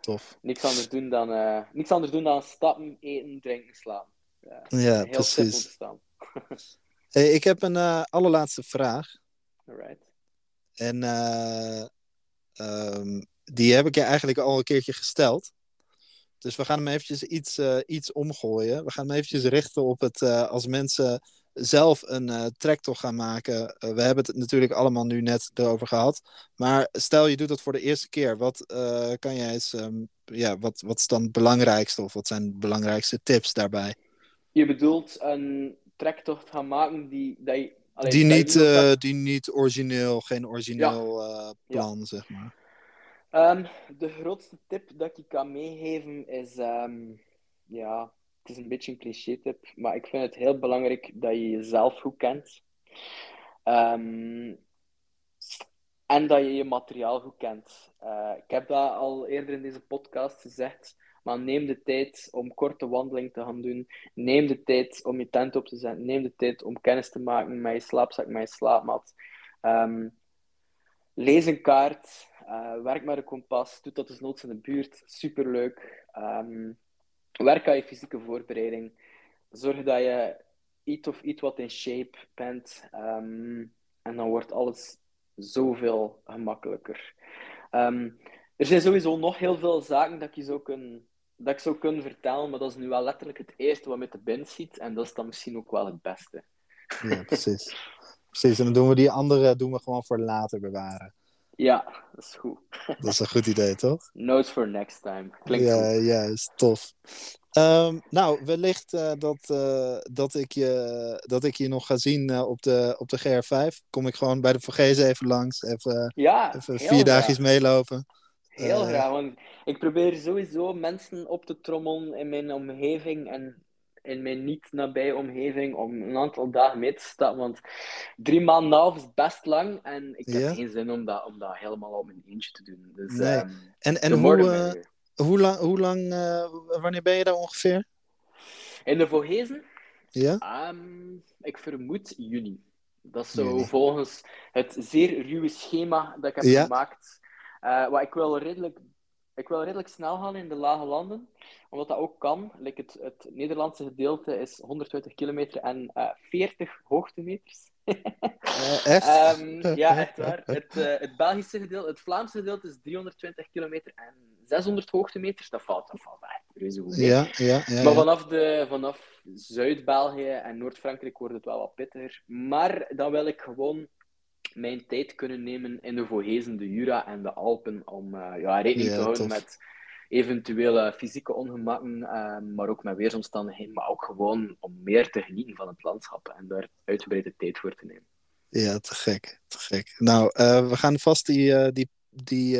Tof. Niks anders doen dan, uh, niks anders doen dan stappen, eten, drinken, slaan. Ja, ja heel precies. Simpel hey, ik heb een allerlaatste vraag. Alright. En um, die heb ik je eigenlijk al een keertje gesteld. Dus we gaan hem eventjes iets, uh, iets omgooien. We gaan hem eventjes richten op het uh, als mensen zelf een uh, trektocht gaan maken. we hebben het natuurlijk allemaal nu net erover gehad. Maar stel je doet dat voor de eerste keer. Wat kan jij eens, um, ja, wat, wat is dan het belangrijkste of wat zijn de belangrijkste tips daarbij? Je bedoelt een trektocht gaan maken die, dat je die, niet, die niet origineel, geen origineel ja. plan, ja. zeg maar. Um, de grootste tip dat ik je kan meegeven is, um, ja, is een beetje een cliché tip, maar ik vind het heel belangrijk dat je jezelf goed kent. Um, en dat je je materiaal goed kent. Uh, ik heb dat al eerder in deze podcast gezegd. Maar neem de tijd om korte wandeling te gaan doen. Neem de tijd om je tent op te zetten. Neem de tijd om kennis te maken met je slaapzak, met je slaapmat. Um, lees een kaart. Uh, werk met een kompas. Doe dat dus noods in de buurt. Superleuk. Um, werk aan je fysieke voorbereiding. Zorg dat je iets of iets wat in shape bent. Um, en dan wordt alles zoveel gemakkelijker. Um, er zijn sowieso nog heel veel zaken dat je zou kunnen dat ik zou kunnen vertellen, maar dat is nu wel letterlijk het eerste wat met de bind ziet. En dat is dan misschien ook wel het beste. Ja, precies. precies. En dan doen we die andere doen we gewoon voor later bewaren. Ja, dat is goed. Dat is een goed idee, toch? Notes for next time. Klinkt ja, goed. Ja, is tof. Um, nou, wellicht uh, dat, uh, dat, ik je, dat ik je nog ga zien uh, op, de, op de GR5. Kom ik gewoon bij de VG's even langs. Even, ja, even vier dagjes meelopen. Heel graag, want ik probeer sowieso mensen op te trommelen in mijn omgeving en in mijn niet nabije omgeving om een aantal dagen mee te stappen. Want drie maanden en half is best lang en ik heb geen zin om dat, om dat helemaal op mijn eentje te doen. Dus, nee. um, en en hoe, uh, hoe lang, hoe lang uh, wanneer ben je daar ongeveer? In de Vogezen? Ja? Um, ik vermoed juni. Dat is zo volgens het zeer ruwe schema dat ik heb ja? gemaakt uh, wat ik wil redelijk ik wil redelijk snel gaan in de lage landen, omdat dat ook kan. Like het, het Nederlandse gedeelte is 120 kilometer en uh, 40 hoogtemeters. uh, echt? Um, ja, echt waar. Het, uh, het Belgische gedeelte, het Vlaamse gedeelte is 320 kilometer en 600 hoogtemeters. Dat valt, dat valt echt reuze goed. Ja, ja, ja, maar vanaf, de, vanaf Zuid-België en Noord-Frankrijk wordt het wel wat pittiger. Maar dan wil ik gewoon mijn tijd kunnen nemen in de Vogezen, de Jura en de Alpen om uh, ja, rekening ja, te houden tof. met eventuele fysieke ongemakken, uh, maar ook met weersomstandigheden, maar ook gewoon om meer te genieten van het landschap en daar uitgebreide tijd voor te nemen. Ja, te gek, te gek. Nou, uh, we gaan vast die, die, die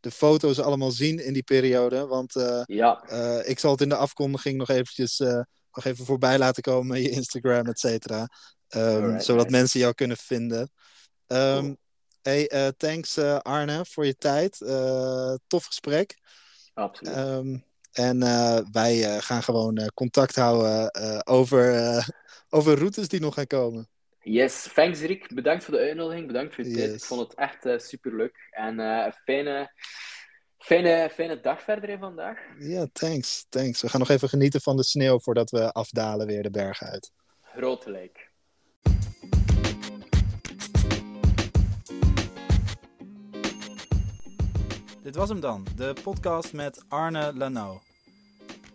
de foto's allemaal zien in die periode, want ja. ik zal het in de afkondiging nog eventjes nog even voorbij laten komen, je Instagram, et cetera. Um, zodat mensen jou kunnen vinden. Um, hey, uh, thanks uh, Arne voor je tijd. Uh, tof gesprek. Absoluut. Um, en wij gaan gewoon contact houden over, over routes die nog gaan komen. Yes, thanks Rick. Bedankt voor de uitnodiging. Bedankt voor je yes. tijd. Ik vond het echt super leuk. En een fijne, fijne, fijne dag verder vandaag. Ja, thanks, thanks. We gaan nog even genieten van de sneeuw voordat we afdalen weer de bergen uit. Groot gelijk. Dit was hem dan, de podcast met Arne Lano.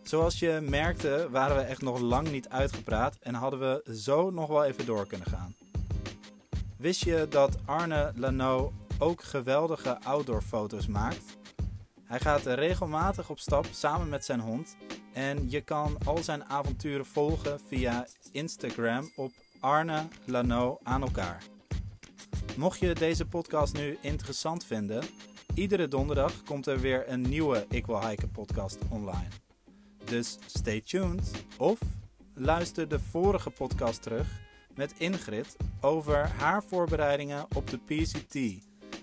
Zoals je merkte waren we echt nog lang niet uitgepraat en hadden we zo nog wel even door kunnen gaan. Wist je dat Arne Lano ook geweldige outdoorfoto's maakt? Hij gaat regelmatig op stap samen met zijn hond en je kan al zijn avonturen volgen via Instagram op Arne Lano aan elkaar. Mocht je deze podcast nu interessant vinden, Iedere donderdag komt er weer een nieuwe Ik Wil Hiken podcast online. Dus stay tuned of luister de vorige podcast terug met Ingrid over haar voorbereidingen op de PCT,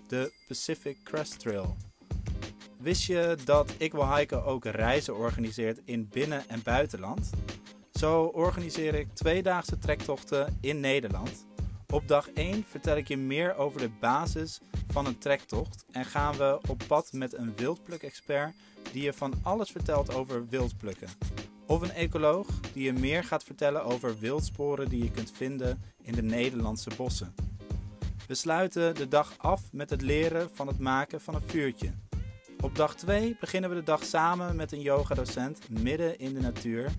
de Pacific Crest Trail. Wist je dat Ik Wil Hiken ook reizen organiseert in binnen- en buitenland? Zo organiseer ik tweedaagse trektochten in Nederland. Op dag 1 vertel ik je meer over de basis van een trektocht en gaan we op pad met een wildpluk-expert die je van alles vertelt over wildplukken. Of een ecoloog die je meer gaat vertellen over wildsporen die je kunt vinden in de Nederlandse bossen. We sluiten de dag af met het leren van het maken van een vuurtje. Op dag 2 beginnen we de dag samen met een yogadocent midden in de natuur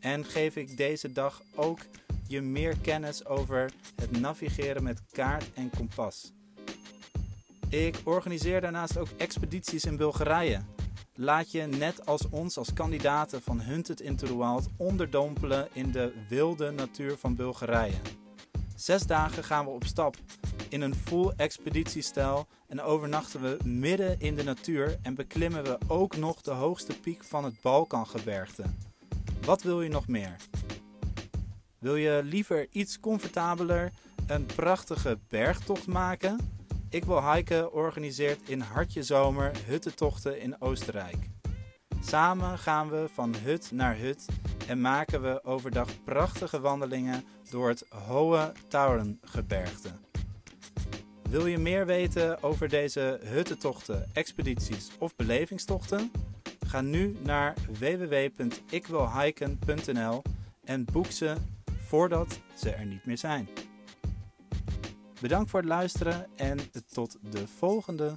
en geef ik deze dag ook je meer kennis over het navigeren met kaart en kompas. Ik organiseer daarnaast ook expedities in Bulgarije. Laat je net als ons als kandidaten van Hunted into the Wild onderdompelen in de wilde natuur van Bulgarije. Zes dagen gaan we op stap in een full expeditiestijl en overnachten we midden in de natuur en beklimmen we ook nog de hoogste piek van het Balkangebergte. Wat wil je nog meer? Wil je liever iets comfortabeler een prachtige bergtocht maken? Ik wil hiken organiseert in Hartje Zomer huttentochten in Oostenrijk. Samen gaan we van hut naar hut en maken we overdag prachtige wandelingen door het Hohe Taurengebergte. Wil je meer weten over deze huttentochten, expedities of belevingstochten? Ga nu naar www.ikwilhiken.nl en boek ze voordat ze er niet meer zijn. Bedankt voor het luisteren en tot de volgende